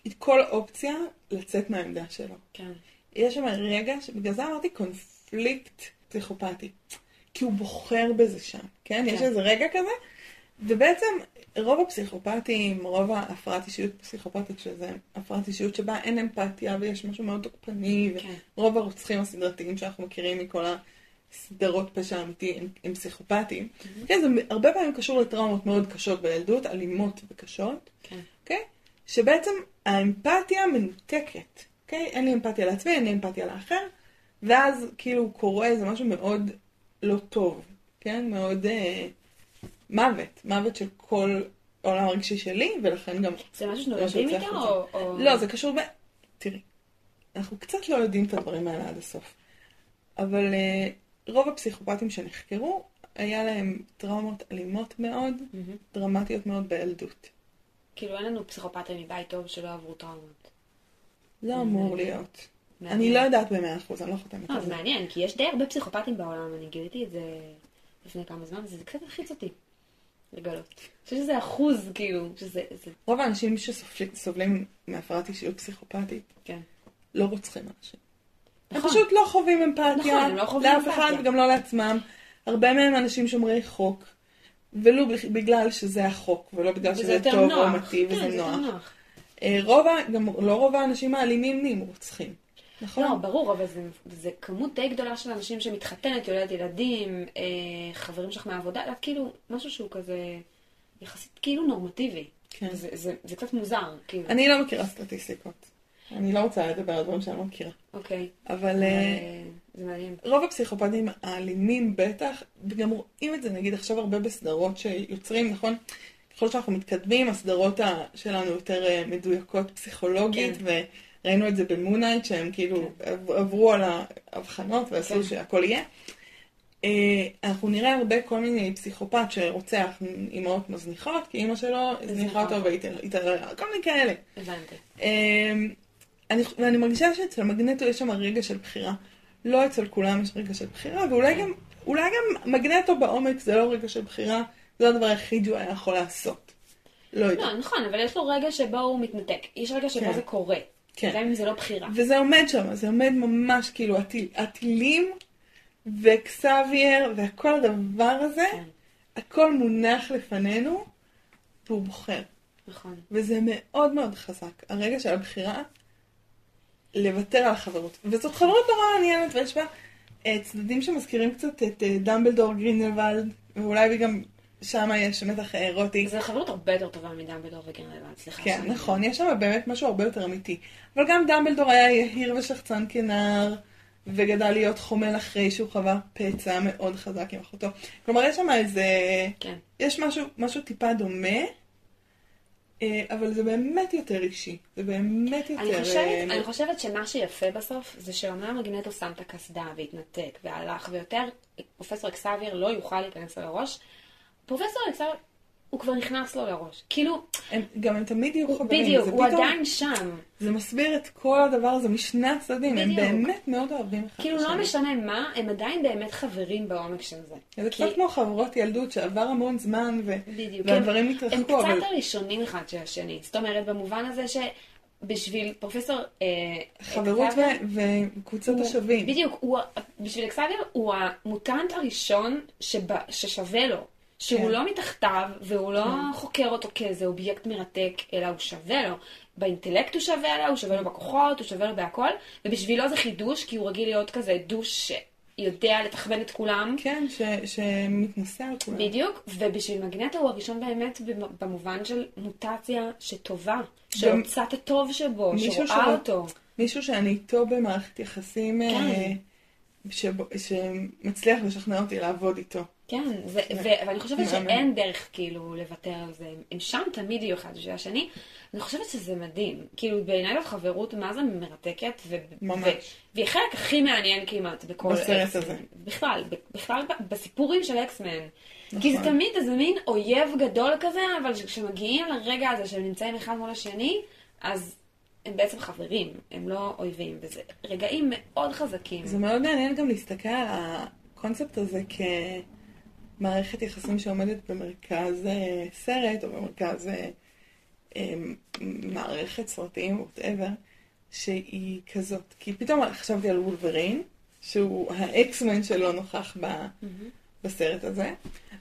S1: את כל אופציה לצאת מהעמדה שלו.
S2: כן.
S1: יש שם רגע, שבגלל זה אמרתי קונפליקט פסיכופתי. כי הוא בוחר בזה שם, כן? יש
S2: כן.
S1: איזה רגע כזה, ובעצם רוב הפסיכופטים, רוב ההפרעת אישיות פסיכופתית, שזה הפרעת אישיות שבה אין אמפתיה ויש משהו מאוד תוקפני,
S2: כן.
S1: ורוב הרוצחים הסדרתיים שאנחנו מכירים מכל הסדרות פשע אמיתי הם, הם פסיכופטים. כן, זה הרבה פעמים קשור לטראומות מאוד קשות בילדות, אלימות וקשות.
S2: כן.
S1: אוקיי? שבעצם האמפתיה מנותקת, אוקיי? אין לי אמפתיה לעצמי, אין לי אמפתיה לאחר, ואז כאילו קורה איזה משהו מאוד לא טוב, כן? מאוד אה, מוות, מוות של כל העולם הרגשי שלי, ולכן גם...
S2: זה משהו
S1: מה
S2: שנולדים איתו. או... או...
S1: לא, זה קשור ב... תראי, אנחנו קצת לא יודעים את הדברים האלה עד הסוף, אבל אה, רוב הפסיכופטים שנחקרו, היה להם טראומות אלימות מאוד,
S2: מהמם.
S1: דרמטיות מאוד בילדות.
S2: כאילו, אין לנו פסיכופטים מבית טוב שלא עברו טראומות.
S1: לא אמור להיות. אני. לא יודעת במאה אחוז, אני לא חותמת
S2: אה,
S1: על
S2: זה
S1: זה.
S2: מעניין, כי יש די הרבה פסיכופטים בעולם, אני גיליתי את זה לפני כמה זמן, וזה קצת מלחיץ אותי לגלות. אני חושבת שזה אחוז, כאילו, שזה... זה...
S1: רוב האנשים שסובלים מהפרעת אישיות פסיכופתית
S2: כן.
S1: לא רוצחים אנשים. הם
S2: נכון.
S1: פשוט לא חווים אמפתיה
S2: נכון, הם לא חווים
S1: לאף אחד. וגם לא לעצמם. הרבה מהם אנשים שומרי חוק, ולו בגלל שזה החוק, ולא בגלל שזה טוב
S2: נוח.
S1: או מתאים
S2: כן,
S1: וזה נוח.
S2: נוח.
S1: אה, רוב, גם לא רוב האנשים האלימים נהיים רוצחים. נכון?
S2: לא, ברור, אבל זה, זה כמות די גדולה של אנשים שמתחתנת, יולדת ילדים, אה, חברים שלך מהעבודה, את כאילו, משהו שהוא כזה יחסית כאילו נורמטיבי.
S1: כן.
S2: זה, זה, זה קצת מוזר, כאילו.
S1: אני לא מכירה סטטיסטיקות. אני לא רוצה לדבר על דברים שאני לא מכירה.
S2: אוקיי.
S1: אבל... אה,
S2: אה, זה מעניין.
S1: רוב הפסיכופטים האלימים בטח, וגם רואים את זה נגיד עכשיו הרבה בסדרות שיוצרים, נכון? ככל שאנחנו מתקדמים, הסדרות שלנו יותר אה, מדויקות פסיכולוגית,
S2: כן.
S1: וראינו את זה במונייט, שהם כאילו עב- עברו על ההבחנות ועשו
S2: כן.
S1: שהכל יהיה. אה, אנחנו נראה הרבה כל מיני פסיכופת שרוצח אימהות מזניחות, כי אימא שלו הזניחה אותו. והתעללה, כל מיני כאלה.
S2: הבנתי.
S1: אמ, אני, ואני מרגישה שאצל מגנטו יש שם רגע של בחירה. לא אצל כולם יש רגע של בחירה, ואולי גם, אולי גם מגנטו בעומק זה לא רגע של בחירה, זה הדבר היחיד שהוא היה יכול לעשות. לא.
S2: לא, נכון, אבל יש לו רגע שבו הוא מתנתק. יש רגע שבו
S1: כן.
S2: זה קורה.
S1: כן.
S2: גם אם זה לא בחירה.
S1: וזה עומד שם, זה עומד ממש כאילו הטיל, הטילים וקסבייר וכל הדבר הזה,
S2: כן.
S1: הכל מונח לפנינו, והוא בוחר.
S2: נכון.
S1: וזה מאוד מאוד חזק. הרגע של הבחירה, לוותר על החברות. וזאת חברות נורא מעניינת, ויש בה אה, צדדים שמזכירים קצת את אה, דמבלדור גרינלוולד, ואולי גם שם יש מתח אה, אירוטי.
S2: זו חברות הרבה יותר טובה מדמבלדור וגרנלבן, סליחה.
S1: כן,
S2: שאני-
S1: נכון, יש שם באמת משהו הרבה יותר אמיתי. אבל גם דמבלדור היה יהיר ושחצן כנער, וגדל להיות חומל אחרי שהוא חווה פצע מאוד חזק עם אחותו. כלומר, יש שם איזה...
S2: כן.
S1: יש משהו, משהו טיפה דומה, אה, אבל זה באמת יותר אישי. זה באמת יותר...
S2: אני
S1: אה,
S2: חושבת, אני חושבת שמה שיפה בסוף זה שאומנם מגנטו שם את הקסדה והתנתק והלך ויותר פרופסור אקסאביר לא יוכל להיכנס לו לראש. פרופסור אקסאביר הוא כבר נכנס לו לראש. כאילו,
S1: הם, גם הם תמיד יהיו חברים.
S2: בדיוק, הוא
S1: פתאום-
S2: עדיין שם.
S1: זה מסביר את כל הדבר הזה משני הצדדים. הם. באמת מאוד אוהבים אחד את
S2: כאילו לא. משנה מה, הם עדיין באמת חברים בעומק של זה.
S1: זה
S2: כי-
S1: קצת כמו חברות ילדות שעבר המון זמן ו...
S2: בדיוק.
S1: והדברים
S2: הם-
S1: התרחקו,
S2: הם קצת
S1: אבל
S2: הראשונים אחד של השני. זאת אומרת, במובן הזה שבשביל פרופסור... אה,
S1: חברות ו- וקבוצת
S2: הוא-
S1: השווים.
S2: בדיוק, הוא, בשביל אקסאביר הוא המוטנט הראשון שבא, ששווה לו. שהוא
S1: כן.
S2: לא מתחתיו, והוא לא חוקר אותו כאיזה אובייקט מרתק, אלא הוא שווה לו. באינטלקט הוא שווה לו, הוא שווה לו בכוחות, הוא שווה לו בהכל, ובשבילו זה חידוש, כי הוא רגיל להיות כזה דוש שיודע לתחמן את כולם.
S1: כן, ש- שמתנשא על כולם.
S2: בדיוק, ובשביל מגנטו הוא הראשון באמת במ- במובן של מוטציה שטובה, שרוצה את הטוב שבו, שרואה
S1: שרוצ-
S2: אותו.
S1: מישהו שאני איתו במערכת יחסים, אה,
S2: כן.
S1: שבו- שמצליח לשכנע אותי לעבוד איתו.
S2: כן, זה, ו- ואני חושבת. שאין דרך כאילו לוותר על זה. הם- שם תמיד יהיו אחד בשביל השני. אני חושבת שזה מדהים. כאילו בעיניי זאת חברות מה זה מרתקת, ו-
S1: ממש.
S2: ו- והיא החלק הכי מעניין כמעט בכל
S1: בסרט. הזה.
S2: בכלל, בכלל בסיפורים של אקסמן.
S1: נכון.
S2: כי זה תמיד איזה מין אויב גדול כזה, אבל כשמגיעים לרגע הזה שהם נמצאים אחד מול השני, אז הם בעצם חברים, הם לא אויבים, וזה רגעים מאוד חזקים.
S1: זה מאוד מעניין גם להסתכל על הקונספט הזה כ... מערכת יחסים שעומדת במרכז אה, סרט, או במרכז אה, אה, מערכת סרטים, ווטאבר, שהיא כזאת. כי פתאום חשבתי על וולברין, שהוא האקסמן שלא נוכח ב,
S2: Mm-hmm.
S1: בסרט הזה,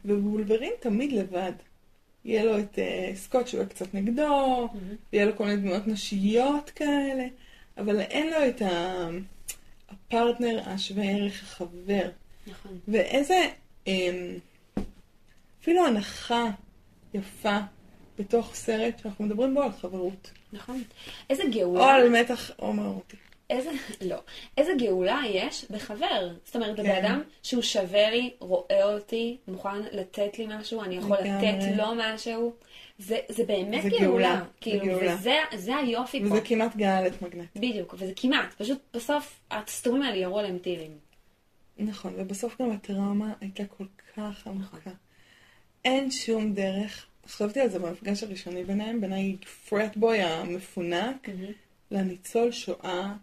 S1: ווולברין תמיד לבד. יהיה לו את uh, סקוט שהוא יהיה קצת נגדו,
S2: Mm-hmm.
S1: ויהיה לו כל מיני דמויות נשיות כאלה, אבל אין לו את ה... הפרטנר השווה ערך החבר.
S2: נכון.
S1: ואיזה, אפילו הנחה יפה בתוך סרט שאנחנו מדברים בו על חברות.
S2: נכון. איזה
S1: או
S2: גאולה,
S1: על מתח הומואוטי.
S2: איזה, לא, איזה גאולה יש בחבר. זאת אומרת,
S1: כן.
S2: אדם שהוא שווה לי, רואה אותי, מוכן לתת לי משהו, אני יכול
S1: לגמרי.
S2: לתת לו משהו. זה, זה באמת
S1: זה
S2: גאולה.
S1: גאולה, זה
S2: כאילו,
S1: גאולה.
S2: וזה זה היופי פה.
S1: וזה כמעט גאלת מגנט.
S2: בדיוק, וזה כמעט. פשוט בסוף הסתומים האלה ירו עליהם טילים.
S1: נכון, ובסוף גם הטראומה הייתה כל כך עמוקה. אין שום דרך, חשבתי על זה במפגש הראשוני ביניהם, בין הפרטבוי המפונק לניצול שואה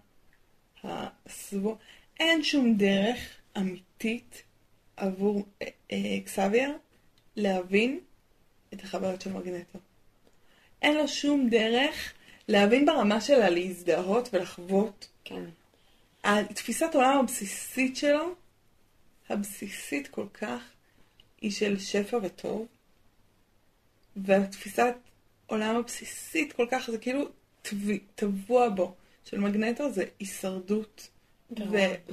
S1: הסבור. אין שום דרך אמיתית עבור אה, אה, קסאבייר להבין את החוויות של מגנטו. אין לו שום דרך להבין ברמה שלה להזדהות ולחוות.
S2: כן.
S1: התפיסת עולם הבסיסית שלו, הבסיסית כל כך, היא של שפע וטוב, והתפיסת עולם הבסיסית כל כך, זה כאילו טב- טבוע בו, של מגנטו, זה הישרדות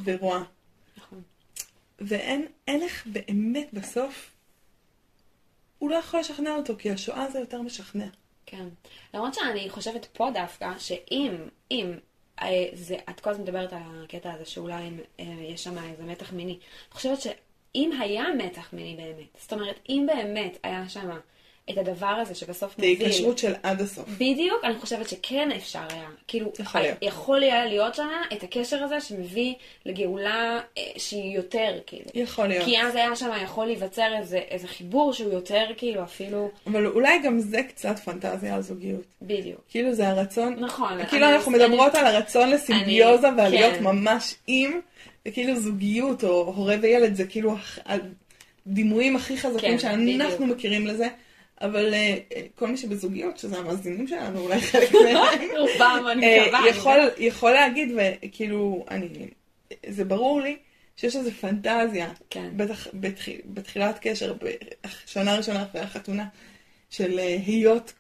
S2: ורוע. נכון.
S1: ואין אין איך באמת בסוף, הוא לא יכול לשכנע אותו, כי השואה זה יותר משכנע.
S2: כן. למרות שאני חושבת פה דווקא, שאם, אם, זה, את כל הזמן מדברת על הקטע הזה שאולי אה, יש שם איזה מתח מיני. אני חושבת שאם היה מתח מיני באמת, זאת אומרת, אם באמת היה שם את הדבר הזה שבסוף מוביל...
S1: היקשרות של עד הסוף.
S2: בדיוק, אני חושבת שכן אפשר היה. כאילו,
S1: יכול להיות.
S2: יכול היה להיות שם את הקשר הזה שמביא לגאולה אה, שהיא יותר, כאילו.
S1: יכול להיות.
S2: כי אז היה שם יכול להיווצר איזה, איזה חיבור שהוא יותר, כאילו, אפילו...
S1: אבל אולי גם זה קצת פנטזיה על זוגיות.
S2: בדיוק.
S1: כאילו זה הרצון,
S2: נכון.
S1: כאילו
S2: אני-
S1: אנחנו מדברות על הרצון לסימביוזה
S2: אני-
S1: ועל להיות
S2: כן.
S1: ממש עם, וכאילו זוגיות או הורה וילד זה כאילו הדימויים הכי חזקים
S2: כן,
S1: שאנחנו
S2: בדיוק.
S1: מכירים לזה, אבל אה, אה, כל מי שבזוגיות, שזה המאזינים שלנו, אולי חלק מהם,
S2: רובם, אני
S1: אה,
S2: מקווה.
S1: יכול, להגיד, וכאילו, אני, זה ברור לי שיש איזו פנטזיה,
S2: כן.
S1: בטח בתחיל, בתחילת קשר, בשנה הראשונה אחרי החתונה, של להיות,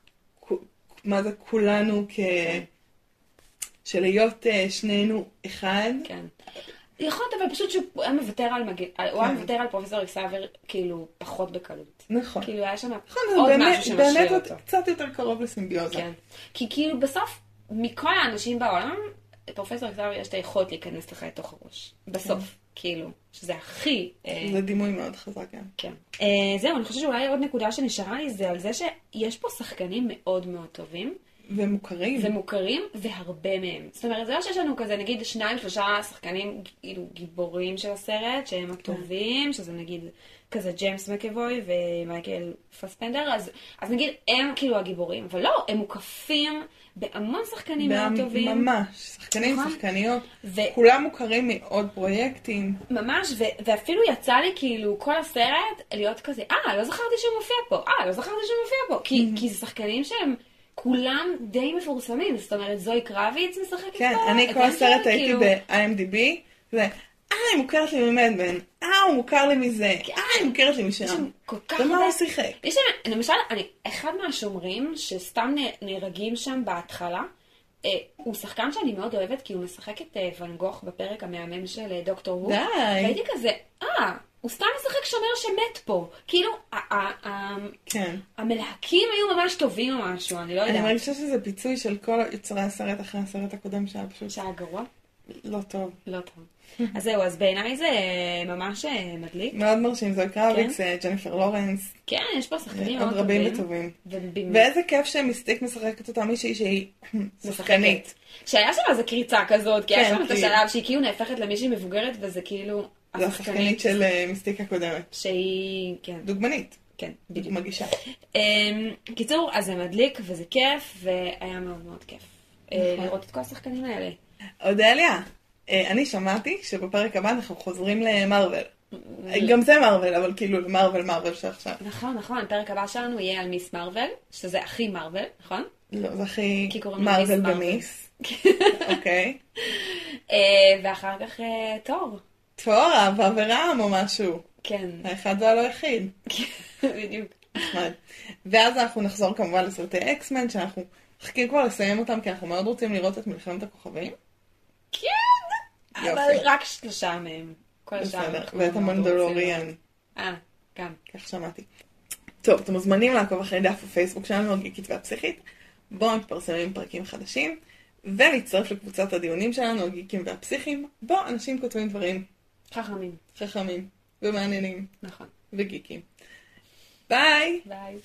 S1: כ- מה זה כולנו כ... של להיות אה, שנינו אחד.
S2: כן. יכול להיות, אבל פשוט שהוא היה מוותר על מגן... הוא היה
S1: כן.
S2: מוותר על פרופסור אקסאבר, כאילו, פחות בקלות.
S1: נכון.
S2: כאילו, היה שם
S1: נכון,
S2: עוד
S1: באמת,
S2: משהו
S1: באמת
S2: שמשאיר
S1: עוד
S2: אותו.
S1: קצת יותר קרוב לסימביוזה.
S2: כן. כי כאילו, בסוף, מכל האנשים בעולם, לפרופסור אקסאבר יש את היכולת להיכנס לך לתוך הראש. בסוף, כאילו, שזה הכי... אה,
S1: זה דימוי מאוד חזק גם.
S2: כן. אה, זהו, אני חושבת שאולי עוד נקודה שנשארה לי זה על זה שיש פה שחקנים מאוד מאוד טובים.
S1: ומוכרים.
S2: ומוכרים, והרבה מהם. זאת אומרת, זה לא שיש לנו כזה, נגיד, שניים, שלושה שחקנים, כאילו, גיבורים של הסרט, שהם הטובים, שזה נגיד כזה ג'יימס מקאבוי ומייקל פספנדר, אז, אז נגיד, הם כאילו הגיבורים, אבל לא, הם מוקפים בהמון שחקנים מאוד טובים.
S1: ממש. שחקנים,
S2: נכון.
S1: שחקניות.
S2: ו-
S1: כולם מוכרים מעוד פרויקטים.
S2: ממש, ו- ואפילו יצא לי כאילו כל הסרט להיות כזה, אה, לא זכרתי שהוא מופיע פה, אה, לא זכרתי שהוא מופיע פה, כי,
S1: Mm-hmm.
S2: כי זה שחקנים שהם כולם די מפורסמים, זאת אומרת, זוהי קרביץ משחקת
S1: כן,
S2: פה,
S1: אני כל הסרט
S2: שם,
S1: הייתי
S2: כאילו-
S1: ב-IMDb, זה, אה, היא מוכרת לי ממדמן, אה, הוא מוכר לי מזה, אה, היא מוכרת לי משם.
S2: כל כך
S1: ומה הוא שיחק?
S2: יש שם, למשל, אני, אחד מהשומרים שסתם נהרגים שם בהתחלה, אה, הוא שחקן שאני מאוד אוהבת, כי הוא משחק את אה, ואן גוך בפרק המהמם של אה, דוקטור הו.
S1: די.
S2: והייתי כזה, אה, הוא סתם משחק שומר שמת פה. כאילו,
S1: כן.
S2: המלהקים היו ממש טובים או משהו, אני לא
S1: אני
S2: יודעת.
S1: מרגישה שזה פיצוי של כל יוצרי הסרט אחרי הסרט הקודם שהיה פשוט
S2: שהיה גרוע?
S1: לא טוב.
S2: לא טוב. אז זהו, אז בעיניי זה ממש אה, מדליק.
S1: מאוד מרשים, זוהי קרביקס, אה, ג'ניפר לורנס,
S2: כן, יש פה שחקנים
S1: עוד
S2: מאוד
S1: רבים
S2: טובים.
S1: וטובים.
S2: ובמיוחד-
S1: ואיזה כיף שמיסטיק משחקת אותה מישהי שהיא שחקנית.
S2: שהיה שם איזה קריצה כזאת, כי היה
S1: כן,
S2: שם את
S1: כי-
S2: השלב שהיא כאילו נהפכת למישהי מבוגרת, וזה כאילו
S1: זו השחקנית של אה, מיסטיק הקודמת.
S2: שהיא, כן,
S1: דוגמנית,
S2: כן, בדיוק.
S1: מגישה.
S2: אמ, קיצור, אז זה מדליק וזה כיף, והיה מאוד מאוד כיף. אה,
S1: נכון.
S2: לראות את כל השחקנים האלה.
S1: אודליה, אה, אני שמעתי שבפרק הבא אנחנו חוזרים למרוויל. גם זה מארוול, אבל כאילו מארוול מארוול שעכשיו.
S2: נכון, נכון, הפרק הבא שלנו יהיה על מיס מארוול, שזה הכי מארוול, נכון?
S1: לא, זה הכי מארוול. במיס. אוקיי.
S2: ואחר כך תור.
S1: תור, אהבה ורעם או משהו.
S2: כן,
S1: האחד והלא היחיד.
S2: בדיוק.
S1: נחמד. ואז אנחנו נחזור כמובן לסרטי אקסמן, שאנחנו מחכים כבר לסיים אותם, כי אנחנו מאוד רוצים לראות את מלחמת הכוכבים.
S2: כן,
S1: יופי.
S2: אבל רק שלושה מהם. כל השאר
S1: ואת המנדלוריאן.
S2: אה, גם.
S1: כך שמעתי. טוב, אתם מוזמנים לעקוב אחרי דף הפייסבוק שלנו, הגיקית והפסיכית, בו מתפרסמים פרקים חדשים, ולהצטרף לקבוצת הדיונים שלנו, הגיקים והפסיכים, בו אנשים כותבים דברים
S2: חכמים,
S1: חכמים ומעניינים
S2: נכון.
S1: וגיקים. ביי!
S2: ביי.